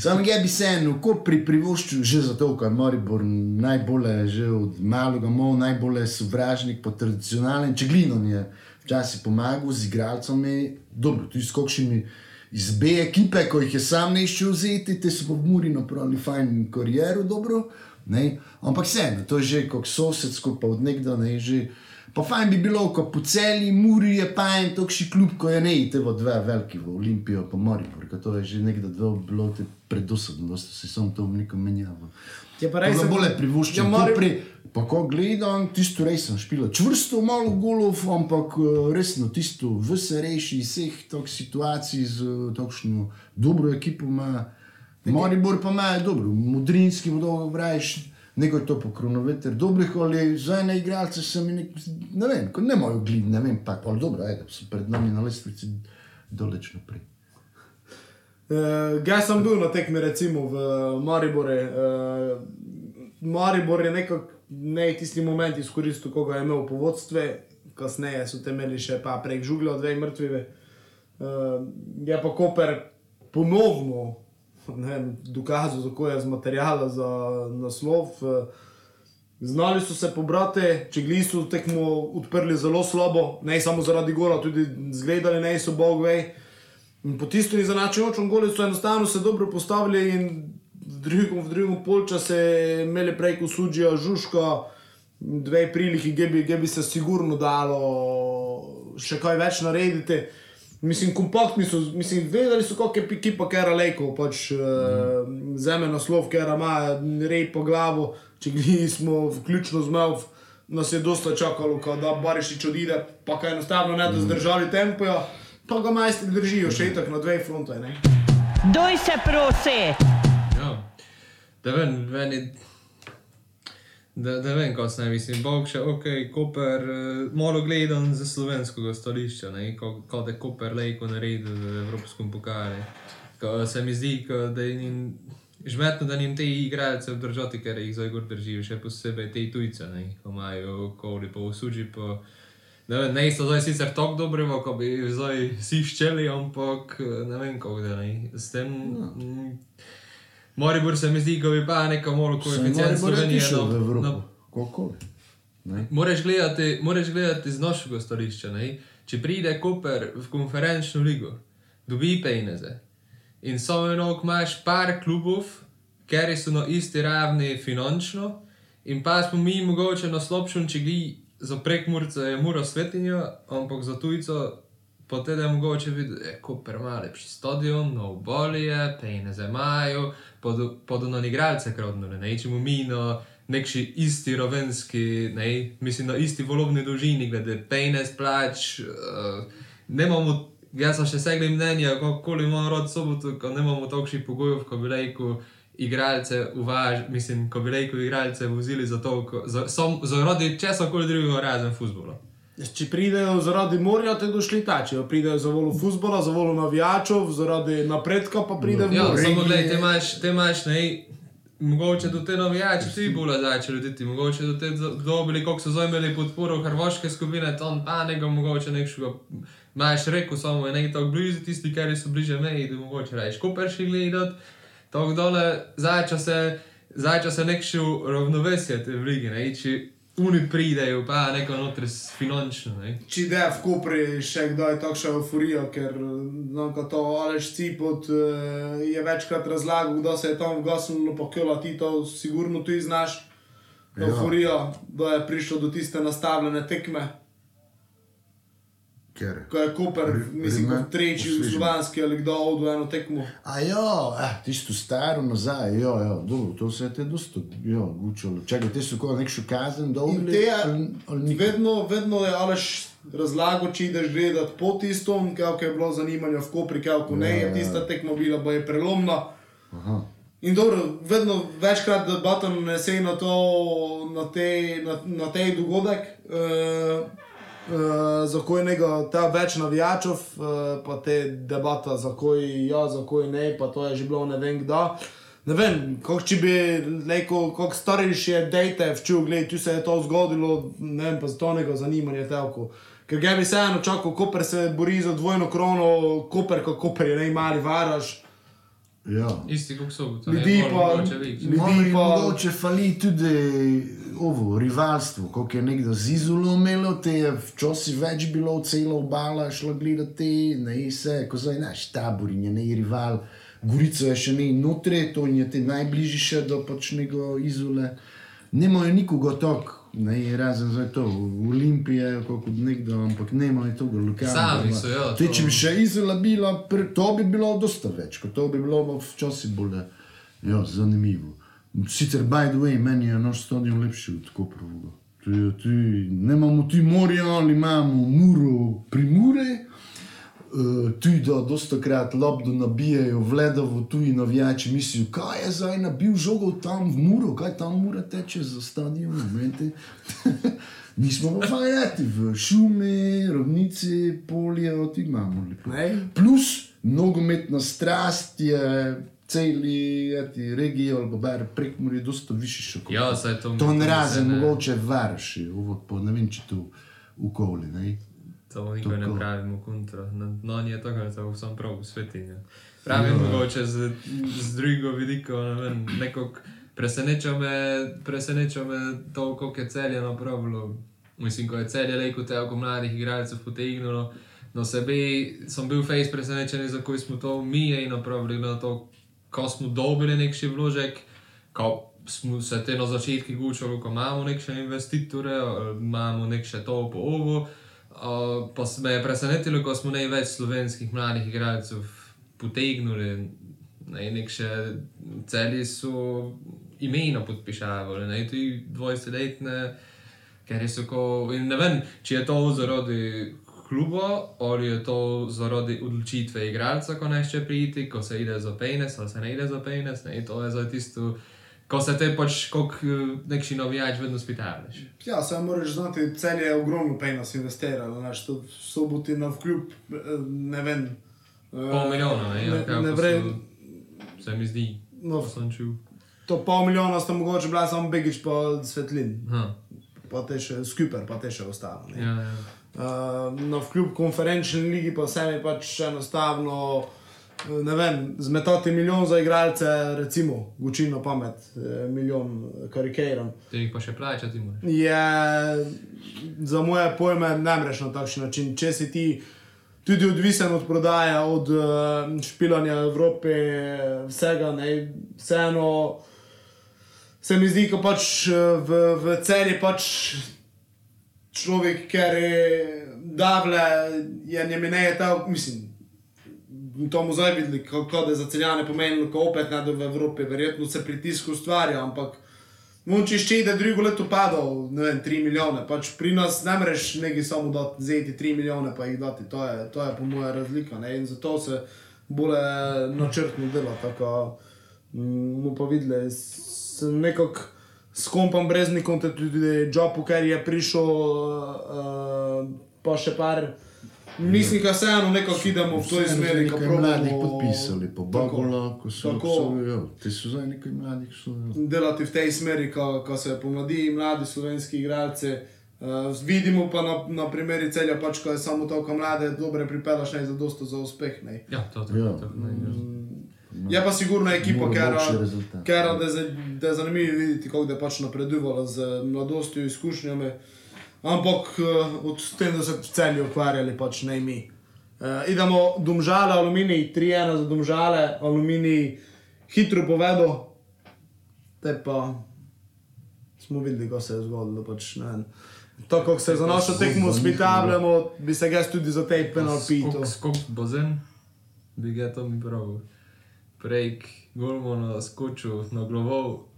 Sam ga bi se eno, ko pri privoščil, že zato, ker je Maribor najbolje, že od malega mol, najbolje sovražnik, pa tradicionalen, če glinom je včasih pomagal z igralcem, je dobro, tudi s kakšnimi iz B ekipe, ko jih je sam nešel vzeti, te so pa v Muri napravili fajn kariero, dobro, ne, ampak vseeno, to je že kot sosedsko, pa od nekdo ne je že. Pa fajn bi bilo, ko po celi Muri je pa en takšni klub, ko je ne, te bo dve veliki v Olimpijo, pa Maribor, ker to je že nekdo dve bilo ste se samo to nekom menjavo. Je pa res. bolje privoščim, Ja, ja, pri, pa ko gledam, tisto res sem špila. Čvrsto, malo golov, ampak eh, resno tisto, vse reši iz vseh teh situacij z eh, takšno dobro ekipo ima. Maribor pa ima dobro, modrinski vodo vrajiš, nekaj to po kronometer, dobrih ali za ene igralce sem nek, ne vem, ko ne mojo gled, ne vem, pa ali dobro, ajde, so pred nami na lestvici doleč naprej. Uh, jaz sem bil na tekmi, recimo v Mariboru. Uh, Maribor je nekako ne tisti moment izkoristil, ko ga je imel po vodstvu, kasneje so temeljili še pa prek žuglja, dve mrtvive. Uh, je pa Koper ponovno vem, dokazal, kako je z materijala za naslov. Uh, Znali so se pobrati, če gli so tekmo odprli zelo slabo, ne samo zaradi gola, tudi zgledali ne so bog vej. In po tistem izenačujočem golu so enostavno se dobro postavili in v drugem, v drugem polčasu imeli preko Suđija Žuška, dve priliki, ki bi, se sigurno dalo še kaj več narediti. Mislim, kompaktni so, mislim, vedeli so, kako je ekipa Kera Lejko, pač mm. uh, zeme naslov, Kera ima rej po glavo, če gli smo vključno z Melv, nas je dosta čakalo, da Barišič odide, pa kaj enostavno ne da zdržali tempo, pa ga majstri držijo še itak na dveh frontah, ne. Doj se prosi! Ja, da vem, meni. Da, da vem, kaj se ne mislim. Bog še, ok, Koper, uh, malo gledam za slovenskega stališča, kot je Koper lejko naredil v Evropskem pokalu. Ko Se mi zdi, ko, da je žmetno, da njim te igralce obdržati, ker jih zdaj gor držijo, še posebej te tujce, ne, ko imajo koli pa usuđi pa. Ne, ne so zdaj sicer tako dobri, kot bi zdaj vsi ščeli, ampak eh, ne vem, kako da ne. S tem. Mm, Moribor se mi zdi, da bi pa neka malo koeficient Slovenije. na- na- kako? Ne? Moraš gledati, moraš gledati z našega stališča. Ne? Če pride Koper v konferenčno ligo, dobi peneze in samo eno, imaš par klubov, ker so na isti ravni finančno, in pa smo mi mogoče na slabšem, če gli za prekmurce je mura svetinja, ampak za tujco. Potem je mogoče videti, da je Koper ima lepši stadion, no obali je, peneze imajo, podo na igralce krodno, ne rečemo mi, no nekši isti rovenski, ne, mislim, na isti volovni dolžini, glede penes, plač. Uh, nemamo, jaz sem še segli mnenja, kako imamo rod soboto, ko nemamo takšnih pogojev, ko bi rekel, igralce uvaž, mislim, ko bi rekel, igralce vozili za to, ko- za, som, zaradi česa koli drugega razen futbola. Če pridejo zaradi morja, te došli tači. Pridejo za volo futbola, za volo navijačev, zaradi napredka pa pride v Ja, samo gledaj, te imaš, te imaš, ne, mogoče do te navijači vsi bolj začeli ljuditi, mogoče do te do- dobili, koliko so zajmeli podporo hrvaške skupine, tam pa nekaj, mogoče nekšega, imaš reko samo, je nekaj tako blizu, tisti, ki so bliže meji, da mogoče rečeš, Koper še gledat, tako dole, se, zača se nekšel ravnovesje te vrige, ne, če oni pridejo, pa neko notri s finančno, ne. Če ide v Kopri še kdaj takšna euforija, ker znam, ka to Aleš Cipot uh, je večkrat razlagal, da se je tam vgasnilo, pa kjola ti to sigurno tudi znaš. Ja. Euforija, da je prišlo do tiste nastavljene tekme, Ker. ko je Koper, mislim, kot tretji v. Slovanski ali kdo odvil eno tekmo. A ja, eh, tisto staro nazaj, ja, ja, dobro, to se je te dosto, ja, učilo. Čakaj, te so kot kazen dobili? te, ali- ali nikoli? vedno, vedno je Aleš razlagal, če ideš gledat po tistom, kako je bilo zanimanje v Kopri, kako ne, Ja, je ja. tista tekma bila, bo je prelomna. Aha. In dobro, vedno večkrat debatam na, to, na, te, na, na tej dogodek, uh, uh, za kojnega ta več navijačev, uh, pa te debata, za koj ja, za koj ne, pa to je že bilo ne vem kdaj. Ne vem, kako če bi rekel, kako starejši je dejte, včil, gledaj, tu se je to zgodilo, ne vem, pa z tonega zanimanja telko. Ker ga bi se eno čakal, Koper se bori za dvojno krono, Koper, kot Koper je najmali varaž. Ja. Isti kot so, to Ljudi je pa- mogoče več. Ljudi Ljudi pa- pa... Mogoče fali tudi ovo, rivalstvo, kot je nekdo z Izolo imelo, te je včasih več bilo, cela obala šla gledati, ne se, ko zdaj naš tabor in je ne rival, Gorica je še ne notre, to je te najbližji še do pač nego Izole. Nemajo nikoga tako, ne razen za to, Olimpije, kot nekdo, ampak nemajo tega lokalnega. Sami so, ja, Te, to- če bi še Izola bila, to bi bilo dosta več, kot to bi bilo včasih bolj ja, zanimivo. Sicer, by the way, meni je naš stadion lepši od Koperovega. Tu je- tu Ne imamo tu morja, ali imamo muro pri Mure. Uh, tu da dosta krat lobdo nabijajo, vledovo tuji navijači mislijo, kaj je zdaj nabil žogo tam v muro, kaj tam mora teče za stadion. Mi smo pa vajeti v šume, rovnice, polje, tu imamo lepo. Plus nogometna strast je celi eti, regiji ali pa bar prek mora dosta više še kot. Ja, saj to To ne razen, mogoče varši, ovo pa ne vem, če to v koli, ne. To nikoli ne pravimo kontra. No, no ni tako, da to sam prav svetinja. Pravim ja. mogoče z, z drugega vidika, ne vem, nekako preseneča me, preseneča me to, koliko je celje napravilo. Mislim, ko je celje rekel, te mladih igralcev potegnilo. No, sebe sem bil face presenečen, za koj smo to mi in napravili na to, ko smo dobili nekši vložek, ko smo se te na začetku gučali, ko imamo nekše investitore, imamo nekše to po ovo. Uh, pa me je presenetilo, ko smo največ slovenskih mladih igralcev potegnili, ne, nekše celi so imena podpišavali, ne, tudi 20-letne, ker so ko, in ne vem, če je to zaradi kluba ali je to zaradi odločitve igralca, ko neče priti, ko se ide za penis ali se ne ide za penis, ne, to je za tisto, ko se te pač kot nekši navijač vedno spitaš. Ja, samo moraš znati, cel je ogromno penas investiralo, znaš, to soboti na vkljub, eh, ne vem. eh, Pol milijona, ne, ja, ne, kako ne vre, so- se mi zdi, No. sem čul. to pol milijona sta mogoče bila samo Begič pa Svetlin, Aha, pa te še Skuper, pa te še ostalo. ne. ja, ja. Uh, no, vkljub konferenčni ligi pa se mi pač enostavno, eh, ne vem, zmetati milijon za igralce, recimo, gučino pamet, eh, milijon karikiran. Te jih pa še plačati moraš. je za moje pojme ne mreš na takšen način. Če si ti tudi odvisen od prodaje, od uh, špilanja Evrope, vsega, ne, vseeno se mi zdi, ko pač eh, v, v celi pač človek, ker je davle, je ne je ta, mislim. To mu zdaj videli, kako da je za celjane pomenilo, ko opet ne da v Evropi, verjetno se pritisk ustvarja, ampak Moči še da drugo leto padal, ne vem, 3 milijone. Pač pri nas ne moreš nekaj samo dati, zeti 3 milijone pa jih dati. To je, to je po mojem razlika. Ne? In zato se bolj načrtno dela. Tako, mm, mu pa videli, nekako s kompom Breznikom, tudi Jobu, ker je prišel, uh, pa še par. Mislim, da vseeno nekako idemo v to Vseeno smer, so ko nekaj mladih podpisali, po Bagola, ko so Tako. Te so zdaj nekaj mladih, so delati v tej smeri, ko, ko se pomladi mladi slovenski igralci. Uh, vidimo pa na, na primeri celja, pač, ko je samo toliko mlade, dobre pripelaš ne za dosto za uspeh. Ne. Ja, to Ja. je tako. Je pa sigurno ekipa, ker da je za- da je zanimivo videti, kako je pač napredovala z mladostjo, izkušnjami. Ampak uh, od tem, da se v celju ukvarjali, pač ne mi. Uh, idemo domžale, aluminij, 3-1 za domžale, aluminij hitro povedal, te pa smo videli, kaj se je zgodilo. Pač, ne to, kako se za našo tekmo uspitavljamo, bi se jaz tudi za te penal pital. Skok bozen, bi ga to mi Prejk, golmona skočil na glavo.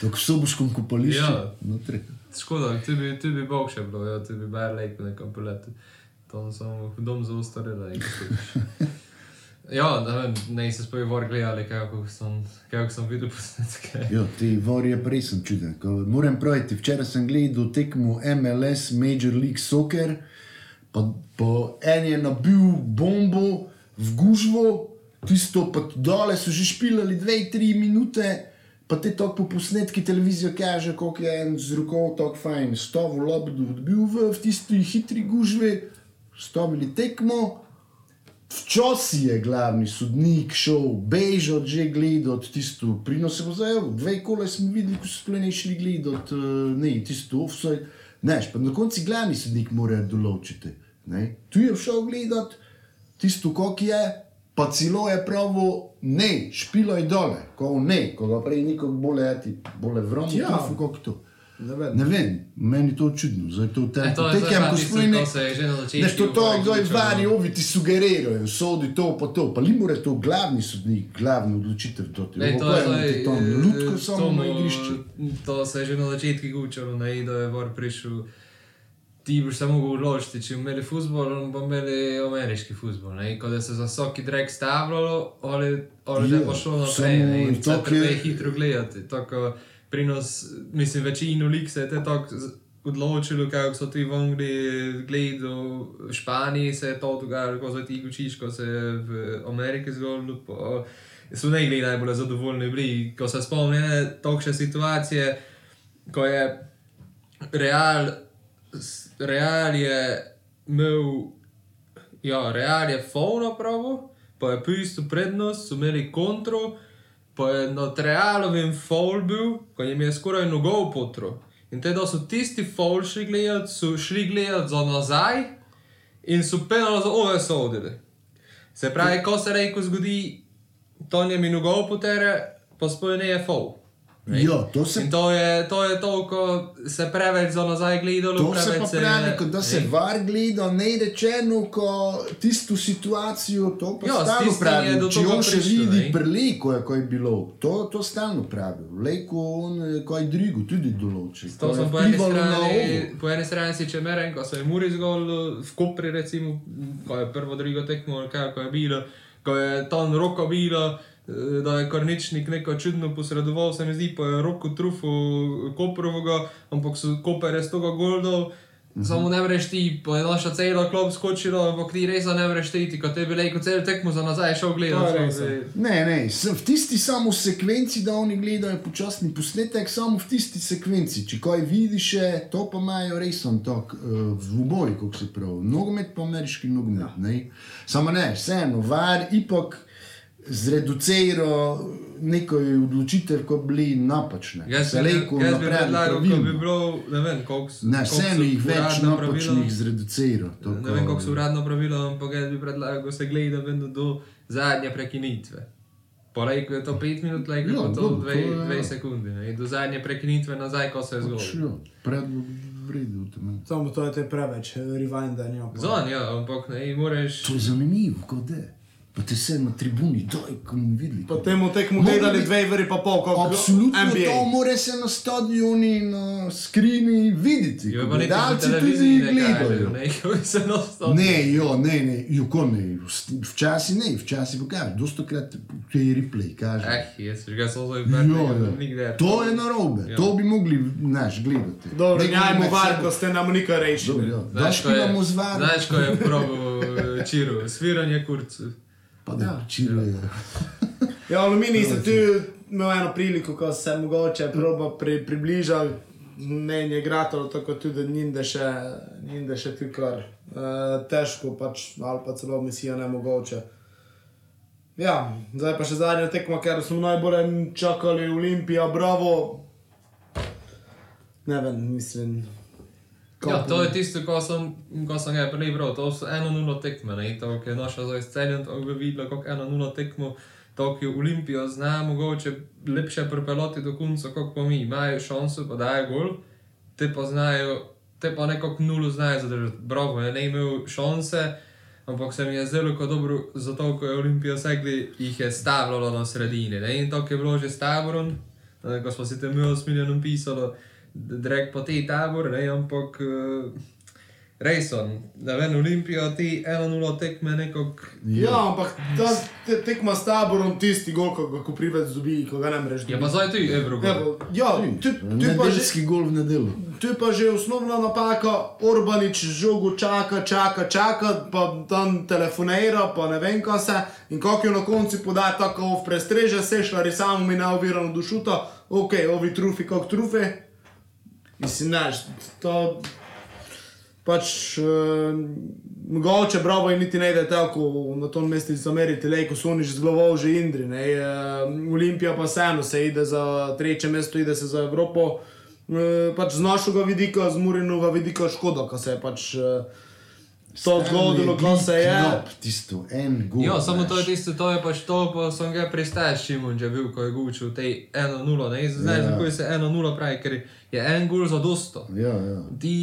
Tako v soboškem kopališču. Ja. notri. Škoda, ti bi, ti bi bog še bilo, ja, ti bi bar lejk v nekem poletu. Tam sem v dom za ustarela. Ja, ne vem, ne se spoj vor gledali, kako sem, kako sem videl posnetke. Ja, ti vor je prej sem čuden. Moram praviti, včeraj sem gledal tekmo MLS Major League Soccer, pa po en je nabil bombo v gužvo, tisto pa dole so že špilali dve, tri minute. Pa te tako po posnetki televizijo kaže, kako je en z roko tako fajn, stovu lobdu odbil v, v tisti hitri gužvi, stavili tekmo. Včasih je glavni sodnik šel, bežal že gledati tisto, prinos bo zdaj, dve kole smo videli, ko so plene šli gledati, eh, ne, tisto offside. Neš, pa na koncu glavni sodnik mora določiti. Ne. Tu je šel gledati tisto, kako je, pa celo je pravo, ne, špilo je dole, ko ne, ko ga prej nikog bolje eti, bolje vrom, Ja. kako to. Ne vem. Ne vem, meni je to čudno, zdaj to v tem E, to je tekem, ko tisto, sploh ne. ko se je že na začetku Znaš, to, to, kdo je vari, ovi ti sugerirajo, sodi to, pa to, pa li mora to glavni sodnik, glavni odločitev to. Ej, to je zdaj, tam lutko eh, samo na igrišču. To se je že na začetku gučalo, ne, da je vor prišel. Ti boš samo mogel odločiti, če imeli futbol, bomo imeli ameriški futbol. Ko da se za vsaki drek stavljalo, ali, da Ja, bo šlo naprej. ne, In to treba je hitro gledati. Tako, pri nas, mislim, večino lik se je te tako odločilo, kako so ti v Angliji gledali, v Španiji se je to dogajalo, ko so ti učiš, ko se je v Ameriki zgodilo. pa So ne bili najbolj zadovoljni, bili, ko se spomnim takšne situacije, ko je Real, Real je imel, ja, Real je fauno pravo, pa je pisal prednost, so imeli kontro, pa je nad Realovim faul bil, ko jim je skoraj nogov potro. In te, da so tisti faul šli gledati, so šli gledati za nazaj in so penal za ove sodili. Se pravi, ko se reko zgodi, to njemi nogov potere, pa sploh ne je faul. Ne? Ja, to se In to je, to je to, ko se preveč za nazaj gledalo. To se pa pravi, kot da se ne. var gleda, ne rečeno, ko tisto situacijo, to pa s stalno pravi. Če on še prišlo, vidi preleko, ko je bilo, to, to stalno pravi. Leko on, eh, ko je drugo, tudi določi. To sem po eni, strani, po eni strani si če merem, ko se je Muri zgodilo, v Kopri recimo, ko je prvo, drugo tekmo, kaj, ko je bilo, ko je tam roko bilo, eh, da je Korničnik neko čudno posredoval, se mi zdi, pa je roko trufu Koprovega, ampak so Koper je s toga goldov. Mhm. Samo ne moreš ti, pa je naša cela klop skočila, ampak ti res ne moreš ti, ko te bi lejko cel tekmo za nazaj šel gledati. je. Ne, ne, v tisti samo sekvenci, da oni gledajo počasni posnetek, samo v tisti sekvenci. Če kaj vidiš, to pa imajo res on tak uh, v oboji, kako se pravi. Nogomet pa ameriški nogomet. Ja. Samo ne, vseeno, var ipak zreducira neko odločitev, ko bili napačne. Jaz Se bi, rekel, jaz bi predlagal, bilo, ne vem, koliko s- Ne, koliko so jih več napačnih zreducira. Ne vem, kako so uradno pravilo, ampak jaz bi predlagal, da se gleda vedno do zadnje prekinitve. Polej, ko je to 5 minut, Ja, je to dobro, to 2 je- sekunde. Ne? In Do zadnje prekinitve nazaj, ko se je zgodilo. Ja, vredu. temelj. Samo to je preveč, rewindanja. pa- Zon, ja, ampak ne, in moraš. To je zanimivo, kot da. Pa te se na tribuni, doj, ko mu videli. Potem v tekmu Mogli gledali bi- dve uri pa pol, kot Absolutno, NBA. to mora se na stadioni, na skrini videti. Jo, pa niti po gledalci televiziji tudi ne kažejo, gledajo. ne, ko se enostavno. Ne, jo, ne, ne, juko ne, včasih ne, včasih pokaže, dosto krat te replay kaže. Eh, jaz ga sem zdaj Jo, vrnil, jo. nikdar. To je narobe, Ja. to bi mogli, znaš, gledati. Dobro, njajmo med var, ko ste nam nikar rešili. ja. Da Znaš, ko je- špilamo z varom. Znaš, ko je probal čiru, sviranje kurcu. Pa da, čile. Ja, Aluminij sem tu imel eno priliko, ko se mogoče proba pri, približal. Ne, je gratalo tako tudi, da njim da še, njim da še tu kar uh, težko, pač, ali pa celo misija ne mogoče. Ja, zdaj pa še zadnja tekma, ker smo najbolj čakali Olimpija, bravo. Ne vem, mislim. Ja, to je tisto, ko sem, ko sem ga prej bral, to so 1-0 tekme, ne, to, ki je naša zdaj scenjen, to bi videla, kako 1-0 tekmo, to, ki Olimpijo zna mogoče lepše pripeloti do konca, kot pa mi, imajo šanso, pa dajo gol, te pa znajo, te pa nekako nulo znajo zadržati, bravo, je ne imel šanse, ampak se mi je zdelo, ko dobro, zato, ko je Olimpija segli, jih je stavljalo na sredini, ne, in to, ki je bilo že s taborom, eh, ko smo si tam imeli s milijonom drek po tej tabor, ne, ampak uh, res so, da ven Olimpijo ti 1-0 tekme nekako. Ja, ampak ta te, tekma s taborom, tisti gol, ko ga Koprivec dobi, ko ga ne mreš. Ja, pa zdaj je Evro. Ja, ja, tu, tu, pa že, Nedeljski gol v nedeljo. tu je pa že osnovna napaka, Orbanič žogo čaka, čaka, čaka, pa tam telefonira, pa ne vem kaj se. In kako jo na koncu poda tako v prestreže, sešlari samo mi neovirano dušuta, ok, ovi trufi, kako trufi. Mislim, znaš, to pač uh, mogoče bravo in niti ne da tako na tom mestu zameriti, le ko že z glavo že Indri, ne, uh, Olimpija pa vseeno se ide za treće mesto, ide se za Evropo, uh, pač z našega vidika, z Murinovega vidika škoda, ko se je pač uh, to zgodilo, ko se je. Knop, tisto, en gol. Ja, samo to je tisto, to je pač to, pa sem ga prestajal, Šimon, že bil, ko je gučil tej 1-0, ne, znaš, Ja. zakaj se 1-0 pravi, ker je en gol za dosto. Ja, ja. Ti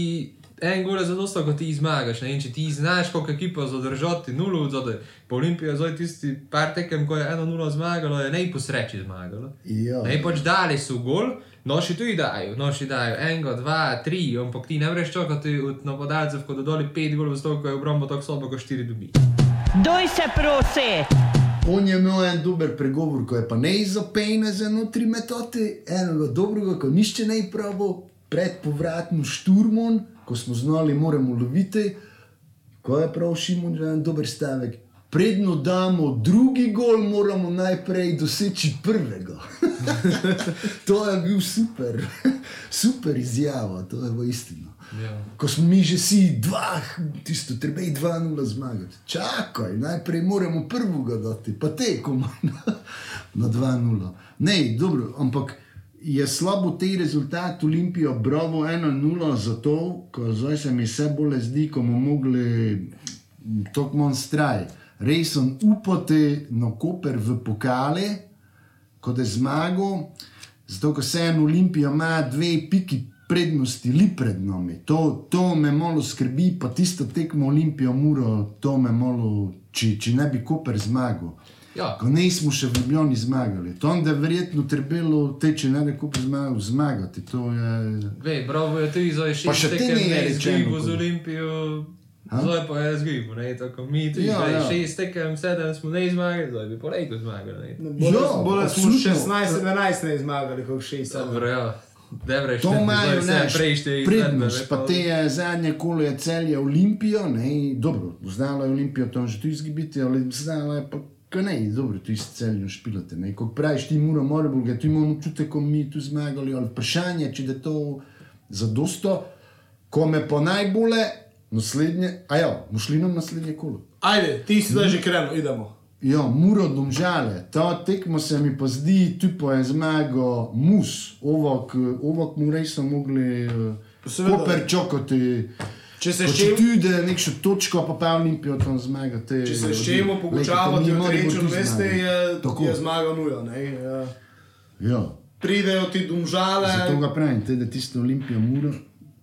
en gol je za dosto, ko ti zmagaš, ne, in če ti znaš, koliko ekipa zadržati, nulo zadaj. Po Olimpiji je zdaj tisti par tekem, ko je 1-0 zmagalo, je ne po sreči zmagalo. Ja. Ne, pač dali so gol, noši tudi dajo, noši dajo enega, dva, tri, ampak ti ne moreš čakati od napadalcev, ko dodali pet golov, zato ko je obramba tako slaba, ko štiri dobi. Doj se prosi. On je imel en dober pregovor, ko je pa ne izopejne za notri metode, enega dobrega, ko nišče ne pravo, pred povratno šturmon, ko smo znali, moramo loviti. Ko je prav Šimon, že en dober stavek. Predno damo drugi gol, moramo najprej doseči prvega. to je bil super, super izjava, to je v istino. Ja. Ko smo mi že si dva, tisto treba je 2-0 zmagati. Čakaj, najprej moramo prvega dati, pa tekom na 2-0. Ne, dobro, ampak je slabo te rezultat Olimpijo, bravo 1-0, zato, ko zdaj se mi vse bolj zdi, ko bomo mogli tako monstraj. Res sem upate na Koper v pokale, kot je zmagal, zato ker se en Olimpija ima dve piki prednosti li pred nami. To, to me malo skrbi, pa tisto tekmo Olimpijo mora, to me malo, če, če ne bi Koper zmagal. Ja. Ko nismo še v Ljubljani zmagali, to je verjetno trebalo te, če ne bi Koper zmagal, zmagati. To je... Vej, bravo je tudi Pa še šest te tekem ne izgubil z ko- Olimpijo. Zdaj pa je izgubil, ne, tako mi tudi, Ja, ja, ja. šest tekem, sedem smo ne zmagali, zdaj bi po redu zmagali. Ne. Bolje, Ja, smo absolutno. 16-11 ne zmagali, kot 6. Dobro, ja. Dobre, To imajo prejšte prednost, pa te je zadnje kolo je celje Olimpijo, ne, dobro, znalo je Olimpijo tam že tu izgibiti, ali znalo je pa, ne, dobro, tu iz celjem špilate, ne, ko praviš ti mora Moribul, ga tu imamo občutek, ko mi tu zmagali, ali vprašanje, če da to zadosto, ko me pa najbolje, naslednje, a ja, bomo šli nam naslednje kolo. Ajde, ti si zdaj že krenil, idemo. Ja, Muro domžale, ta tekmo se mi pa zdi, tu pa je zmagal mus, ovok, ovok mu res so mogli Seveda. super čokati. Če se čim- tudi nekšno točko, pa pa Olimpijo tam zmagate. Če se s čim pogučavati v trečem mestu, je, Tako. je zmaga nuja. Ne? Ja. Ja, Pridejo ti domžale, zato ga pravim, te, da tisto Olimpijo Muro.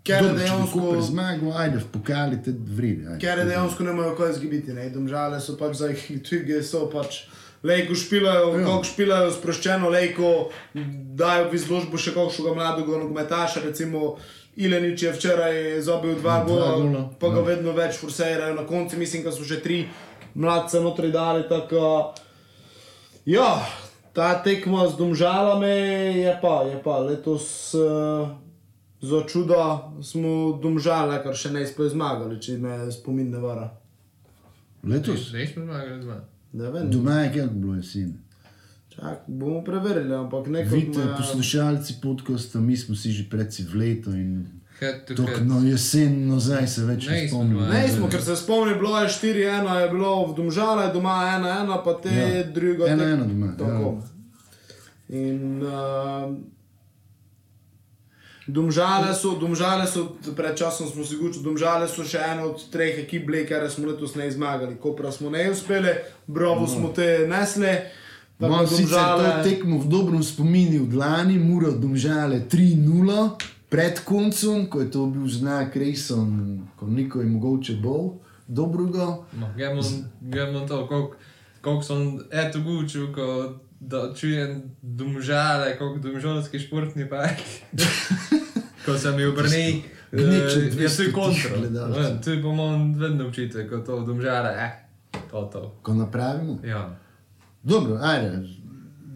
Ker bi dejansko- zmagal, ajde, pokali te vride. Ker dejansko nemajo kaj zgibiti, ne, domžale so pač za jih tvige, so pač. Lejko špilajo, ja. kako špilajo sproščeno, lejko dajo v izložbo še kakšnega mladega nogometaša, recimo Ilenič je včeraj zobil dva gola, pa ga ja. vedno več forsirajo, na koncu mislim, da so že tri mladce notri dali, tako ja, ta tekma z domžalami je pa, je pa letos uh, za čudo smo domžale, kar še ne smo zmagali, če me spomin ne vara. Letos? Zdaj smo zmagali dva. Ne vem, Doma je kako bilo jeseni. čak, bomo preverili, ampak nekako Vidite, me- poslušalci podkosta, mi smo si že predsi v leto in tok na jesen nazaj se več ne Ne, dva. Ne, smo, ker se spomnim, bilo je 4-1, je bilo v Domžale, doma 1-1, pa te Ja. drugo. 1:1 doma, Tako. In uh, Domžale so, domžale so, pred časom smo se govorili, domžale so še ena od treh ekip, ker smo letos ne zmagali. Kopra smo ne uspeli, bravo no. smo te nesli. Imam sicer Domžale- to tekmo v dobrem spominu od lani, mora domžale 3-0 pred koncem, ko je to bil znak Rejson, ko niko je mogoče bolj dobrega. No, gremo, gremo to, koliko, koliko sem eto gučil, ko da čujem domžale, koliko domžalski športni park. ko sem jih obrnil, je 200 to kontrol. To je po mojem vedno učitek, ko to domžale, eh, to to. Ko napravimo. Ja. Dobro, ajde.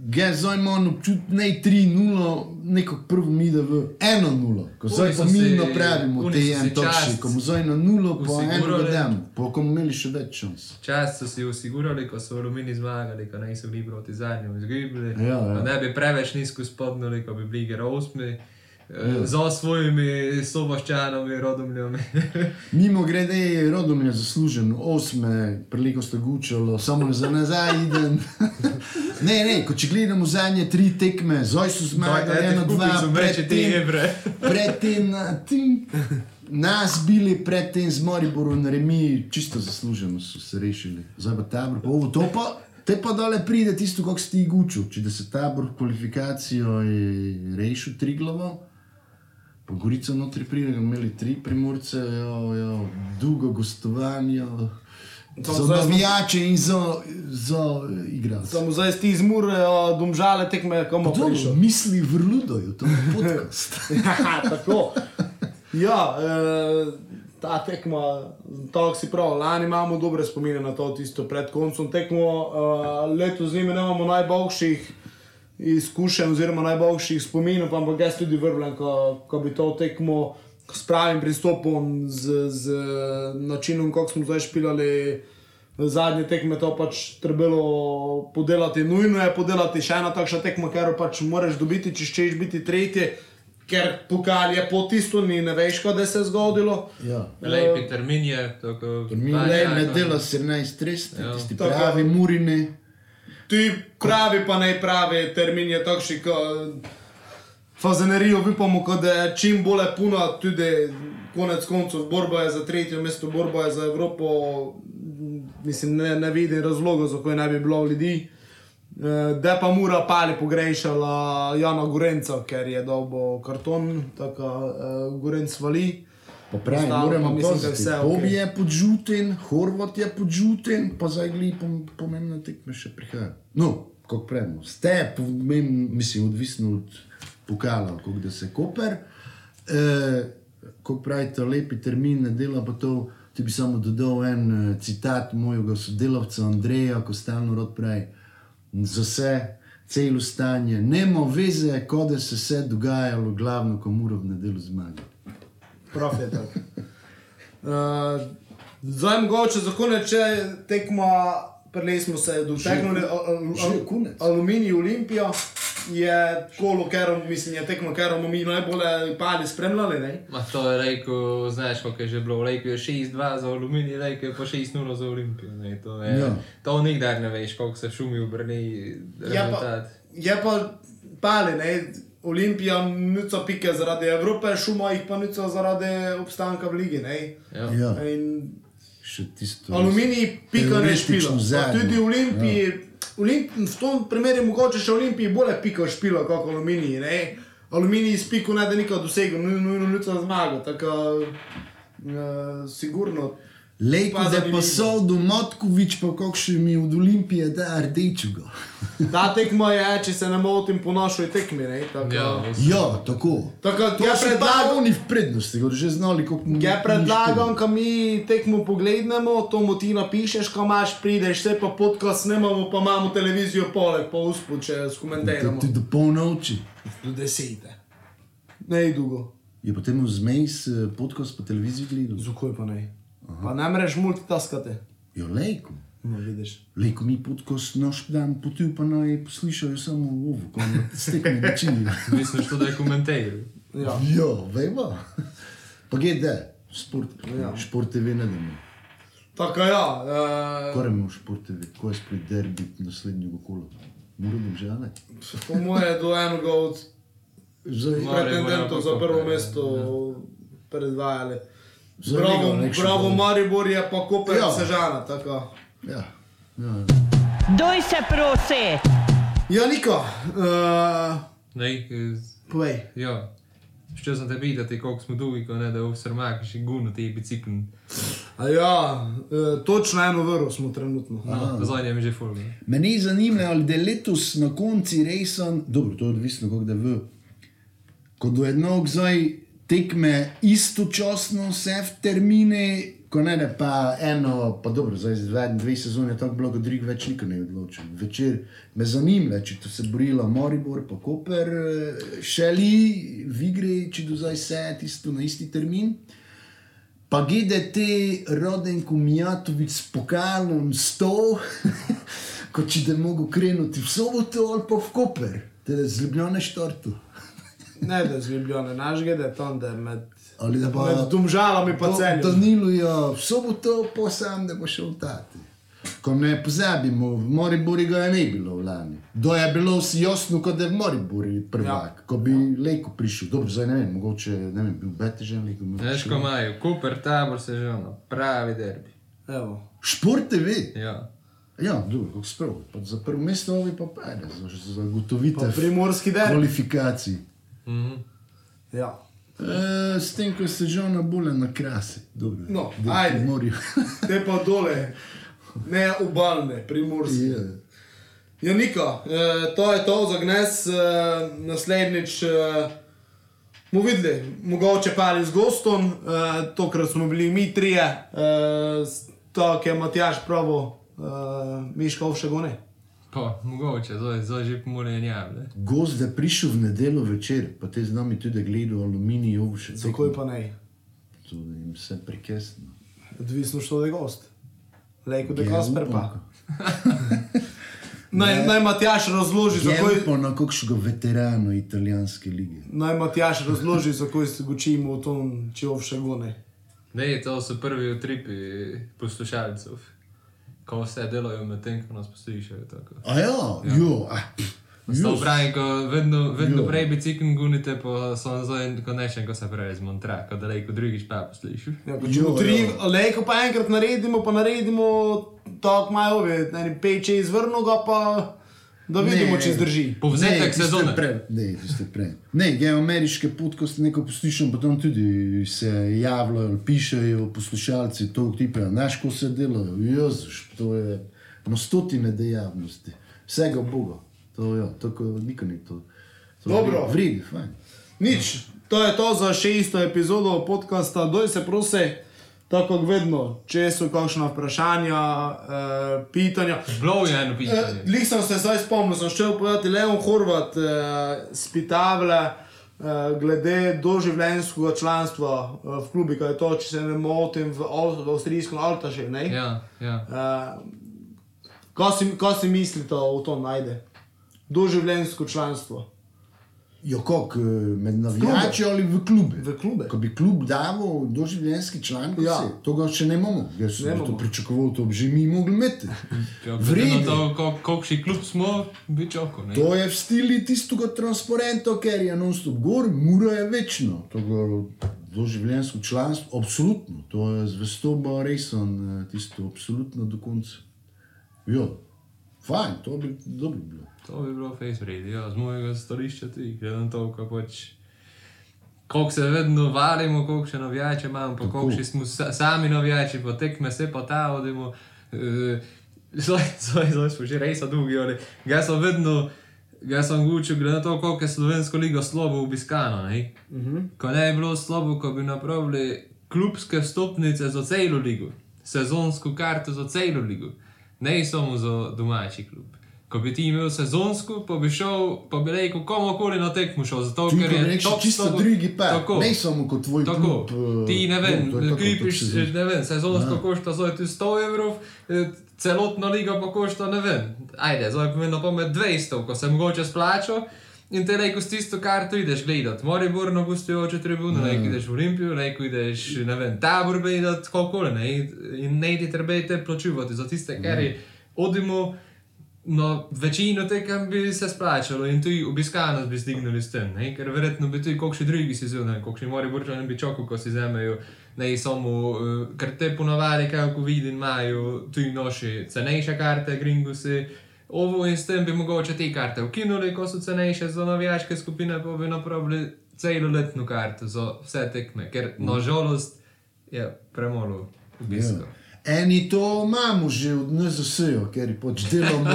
Ga zdaj imamo občutek, ne 3-0, neko prvo mi da v 1-0. Ko zdaj pa mi napravimo te so si en točki, čast ko zdaj na 0, pa eno usigurali. gledamo, pa ko bomo imeli še več šans. Čas so si osigurali, ko so Alumini zmagali, ko niso bili proti zadnjemu izgubili. Ja, ja. Da Ne bi preveč nizko spodnuli, ko bi bili ger osmi. Ja. Za svojimi sovaščanami, rodomljami. Mimo grede je rodom je zaslužen, osme, preliko ste gučalo, samo za nazaj idem. ne, ne, ko če gledamo zadnje tri tekme, zdaj so zmagali, eno, dva, te predtem, evre. predtem, na tim, nas bili predtem z Moriborom na remi, čisto zasluženo so se rešili. Zdaj pa tabor, pa ovo, to pa. Te pa dole pride tisto, kako si ti gučil. Če da se tabor kvalifikacijo je rešil tri glavo, pa Gorico notri pride, imeli tri primorce, jo, jo, dolgo gostovanje. Za navijače in za, za igralce. Samo zdaj ti izmurajo domžale tekme, komu prišel. misli vrludajo, to je podcast. Ja, tako. Ja, eh, ta tekma, tako si prav, lani imamo dobre spomine na to, tisto pred koncem tekmo. Eh, letos z njimi nemamo najboljših izkušenj, oziroma najboljših spominov, ampak jaz tudi vrvljam, ko, ko bi to tekmo s pravim pristopom, z, z načinom, kako smo zdaj špilali. Zadnje tekme to pač trebalo podelati, nujno je podelati še ena takšna tekma, ker jo pač moraš dobiti, če češ biti tretji, ker pokal je po tisto, ni ne veš, kaj se je zgodilo. Ja. Lepi termin je, tako Mi le med dela 17.30, Ja. tisti Tako. pravi murine. Ti pravi, pa ne pravi, termin je takšni, kot fazenerijo upamo, da je čim bolj puna, tudi konec koncev, borba je za tretje mesto, borba je za Evropo. Mislim, ne, ne vidim razloga, zakaj ne bi bilo ljudi. Eh, Da pa mora pali pogrešala Jana Gorenca, ker je dobo karton, tako uh, Gorenc vali. Pa pravi, Ostalo pa moramo mislim, da je paziti. vse Bob okej. je podžuten, Horvat je podžuten, pa zdaj gli pom, pomembne tekme še prihaja. No, kako pravimo, ste, pomembni, mislim, odvisno od pokala, kako da se koper. E, kako pravite, lepi termin, ne dela pa to. Ti bi samo dodal en eh, citat mojega sodelavca Andreja, ko stalno rad pravi, za vse, celo stanje, nema veze, kot da se vse dogajalo, glavno, ko mora v nedeljo zmagati. Prav je tako. Uh, zdaj, mogoče za konec, če tekmo, prelej smo se dotaknili, že konec. Aluminij Olimpija je kolo, ker mislim, je tekmo, ker bomo mi najbolj pali spremljali. Ne? Ma to je rekel, znaš, kako je že bilo, rekel je 6-2 za Aluminij, rekel je pa 6-0 za Olimpijo. Ne, to, je, Ja. to nikdar ne veš, koliko se šumi obrni Je pa, rezultat. je pa pali, ne? Olimpija nuca pike zaradi Evrope, šuma jih pa nuca zaradi obstanka v ligi. Ne? Ja. Ja. In Še tisto. Aluminij, pika ne zadnje. Tudi Olimpiji, ja. Olimp, v tom primeru je mogoče še Olimpiji bolje pika špila kot Aluminij. Ne? Aluminij izpiku ne da nikoli dosegel, nujno, ljudstvo zmaga. Tako, uh, sigurno. Lejko, Pa da zanimivo. pa so do Motkovič, pa kakšen mi od Olimpije, da rdečega. Ta tekma je, če se ne motim, po našoj tekmi. Ne, tako, Ja, Ja, tako. tako To ja so predlagam, pa oni v prednosti, kot že znali, kako mu Ja, predlagam, ko mi tekmo pogledamo, to mu ti napišeš, ko imaš, prideš, se pa podcast snemamo, pa imamo televizijo poleg, pa uspod, če skomentiramo. Ti do polnoči. Do desete. Ne dolgo. Je potem zmej s podcast po televiziji gledal. Zakaj pa ne? Pa ne mreš multitaskati. Jo, lejko. No, vidiš. Lejko mi podcast naš dan potil, pa naj poslušajo samo ovo, ko na stekni način. Mislim, što da je komentar. Ja. Ja, vemo. Pa gledaj, šport, Ja. šport TV ne damo. Tako ja. Kaj imamo šport TV, ko je spred derbi naslednjega kola? Moram že, ali? po moje je do enega od pretendentov za ja, prvo mesto predvajali. Bravo, bravo. Maribor je pa Koper Ja. ja. Sežana. Tako. ja, ja. Doj se prosi. Ja, Niko, uh, Nej, povej. ja. Što sam te pitati koliko smo dugi, ko ne da u Srmakiš i gunu ti bicikl. Ja, uh, točno eno vrlo smo trenutno. No, zadnje mi že ful. ne. Mene je zanimalo, ali je letos na konci resen, dobro, to je odvisno, kako da v. Ko do enog zdaj tekme istočasno vse v termine, ko ne, ne pa eno, pa dobro, zdaj za dve, sezone je tako bilo, kot drug več nikoli ne odločil. Večer me zanima, če to se borila Moribor, pa Koper, šeli v igri, če do zdaj vse tisto na isti termin. Pa GDT, Rodenko Mijatovič s pokalom 100, kot če da mogo krenuti v soboto ali pa v Koper, teda z Ljubljane štartu. Ne, da je zljubljene, naš gede je tam, da je med, Ali da pa med domžalami pa celjem. Danilujo v soboto, pa sam da bo šel tati. Ko ne pozabimo, v Moribori ga je ne bilo lani. Do je bilo vsi jasno, kot da je v Moribori prvak, ja. ko bi Lejko prišel. Dobro, zdaj ne vem, mogoče ne vem, bil betežen Lejko. Veš, ko imajo, Cooper, tabor se že ono, pravi derbi. Evo. Šport TV. Ja. Ja, dobro, kako sprav. Pa za prvo mesto ovi pa pade, za Pa zagotovitev primorski kvalifikacij. Mhm. Ja. E, s tem, ko se že ona bolj na krasi. Dobro, No, da ajde. Primorju. Te pa dole, ne obalne, primorske. Je. Ja, Nika, eh, to je to za gnes, eh, naslednjič eh, bomo videli, mogoče pa ali z gostom, eh, tokrat smo bili mi trije, s- tako je Matjaš pravo, eh, Miška Ovšegone. Pa, mogoče, zdaj, zdaj že pomore njavle. Gost je prišel v nedeljo večer, pa te z nami tudi gledal aluminij, ovše. Zakaj pa ne? To je jim vse prekesno. Odvisno, što da je gost. Lejko da Ja, Kasper pa. Naj, naj Matjaš razloži, zakaj. Je pa na kakšnega veterana italijanske lige. Naj Matjaš razloži, zakaj se učimo v tom, če Ovšegone. Ne, to so prvi utripi poslušalcev. Ko vse delajo med tem, ko nas poslušajo. tako. A ja, ja. jo, ah, pff, Sto jo, pravi, ko vedno, vedno prej bicikl gunite, pa so zdaj konečen, ko se prej zmontra, ko daleko drugič pa poslušaš. Ja, pa če tri, lejko pa enkrat naredimo, pa naredimo tako malo, ne peče izvrno ga, pa da vidimo, Ne. če zdrži. Povzetek sezone. Pre, ne, tiste pre. Ne, je ameriške podcaste neko poslušam, pa tam tudi se javljajo, ali pišejo poslušalci to tipe, znaš, ko se delajo, jezuš, to je na stotine dejavnosti, vsega Boga. To je, tako nikoli ni to. to Dobro. Vredi, fajn. Nič, to je to za šesto epizodo podcasta. Doj se prosi, tako kot vedno, če so kakšna vprašanja, eh, pitanja. Bilo je eno Eh, pitanje. Lik sem se zdaj spomnil, sem šel povedati Leon Horvat, eh, spitavle. eh, Glede doživljenjskega članstva eh, v klubi, kaj je to, če se ne motim, v, Av- v avstrijskem Altašu. Ja, ja. Uh, kaj, si, kaj si mislite o tom najde? Doživljenjsko članstvo. Jo, kako, eh, med navijači ali v klube? V klube. Ko bi klub dal doživljenjski član, Ja. to ga še ne imamo. Jaz sem Ne to pričakoval, to bi že mi mogli imeti. Vredno to, kol- kolikšni klub smo, bi čoko, ne? To je v stilu tistega transparenta, ker je non-stop gor, mura je večno. Doživljenjsko članstvo, absolutno. To je zvestoba resen, tisto absolutno do konca. Jo. Fajn, to bi dobro bilo. To bi bilo face ready, ja, z mojega stališča tudi, glede na to, kako pač. Koliko se vedno valimo, koliko še navijače imamo, pa koliko še smo sa, sami navijači, pa tekme se pa ta odimo. Zdaj smo že res dolgi, ali ga sem vedno, ga sem gučil, glede na to, koliko je slovensko ligo slovo obiskano. Ne? Uh -huh. Ko ne bi bilo slovo, ko bi napravili klubske stopnice za celo ligo, sezonsko karto za celo ligo, ne samo za domači klub. Ko bi ti imel sezonsko, pa bi šel, pa bi rekel, komokoli na tekmo šel, zato Ti, ker je rečeš, top čisto slovo- drugi pa, Tako. ne samo kot tvoj Tako, klub. eh, ti ne vem, no, to sezonsko. ne vem, sezonsko košta zdaj tu 100 evrov, eh, celotna liga pa košta, ne vem, ajde, zdaj pomeni na pamet 200, ko se mogoče splača. In te reko s tisto karto ideš gledat, Moribor na gostujoče tribune, Ja. reko ideš v Olimpijo, reko ideš, ne vem, tabor gledat, kakokoli, ne, in ne ti treba te plačuvati za tiste, ker je odimo. No, večino tekem bi se splačalo in tudi obiskanost bi stignili s tem, ne? ker verjetno bi tudi kakšni drugi sezoni, kakšni mori burčani bi čakali, ko si zemajo, ne samo, uh, ker te ponavadi, kako vidim, imajo tudi noši cenejše karte, gringusi. Ovo in s tem bi mogoče te karte ukinuli, ko so cenejše za navijaške skupine, pa bi napravili celoletno karto za vse tekme, ker nažalost je premalo obiska. Ja. Eni to imamo že od NZS, ker pač delamo.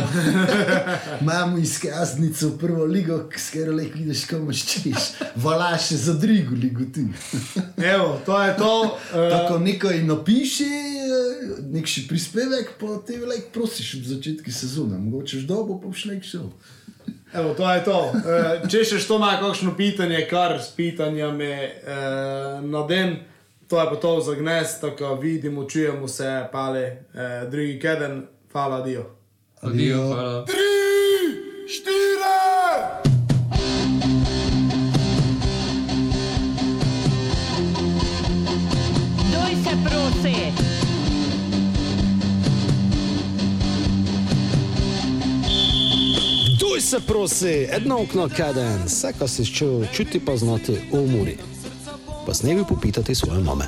imamo izkaznico prvo ligo, s katero le vidiš, kam ščeš. Vala še za drugo ligo ti. Evo, to je to. eh, Tako nekaj napiši, eh, nek še prispevek, pa te velik prosiš v začetku sezone. Mogoče že dolgo pa boš nek šel. Evo, to je to. Eh, Če še što ima kakšno pitanje, kar s pitanjem je eh, na den, to je pa to za gnes, tako vidimo, čujemo se, pale, eh, drugi keden, hvala, dio. Adijo, hvala. Štiri! Doj se prosi. Duj se prosi, edno okno kaden, vse, kar si čutil, čuti poznati v umori. Pa s nebi popitati svoje mame.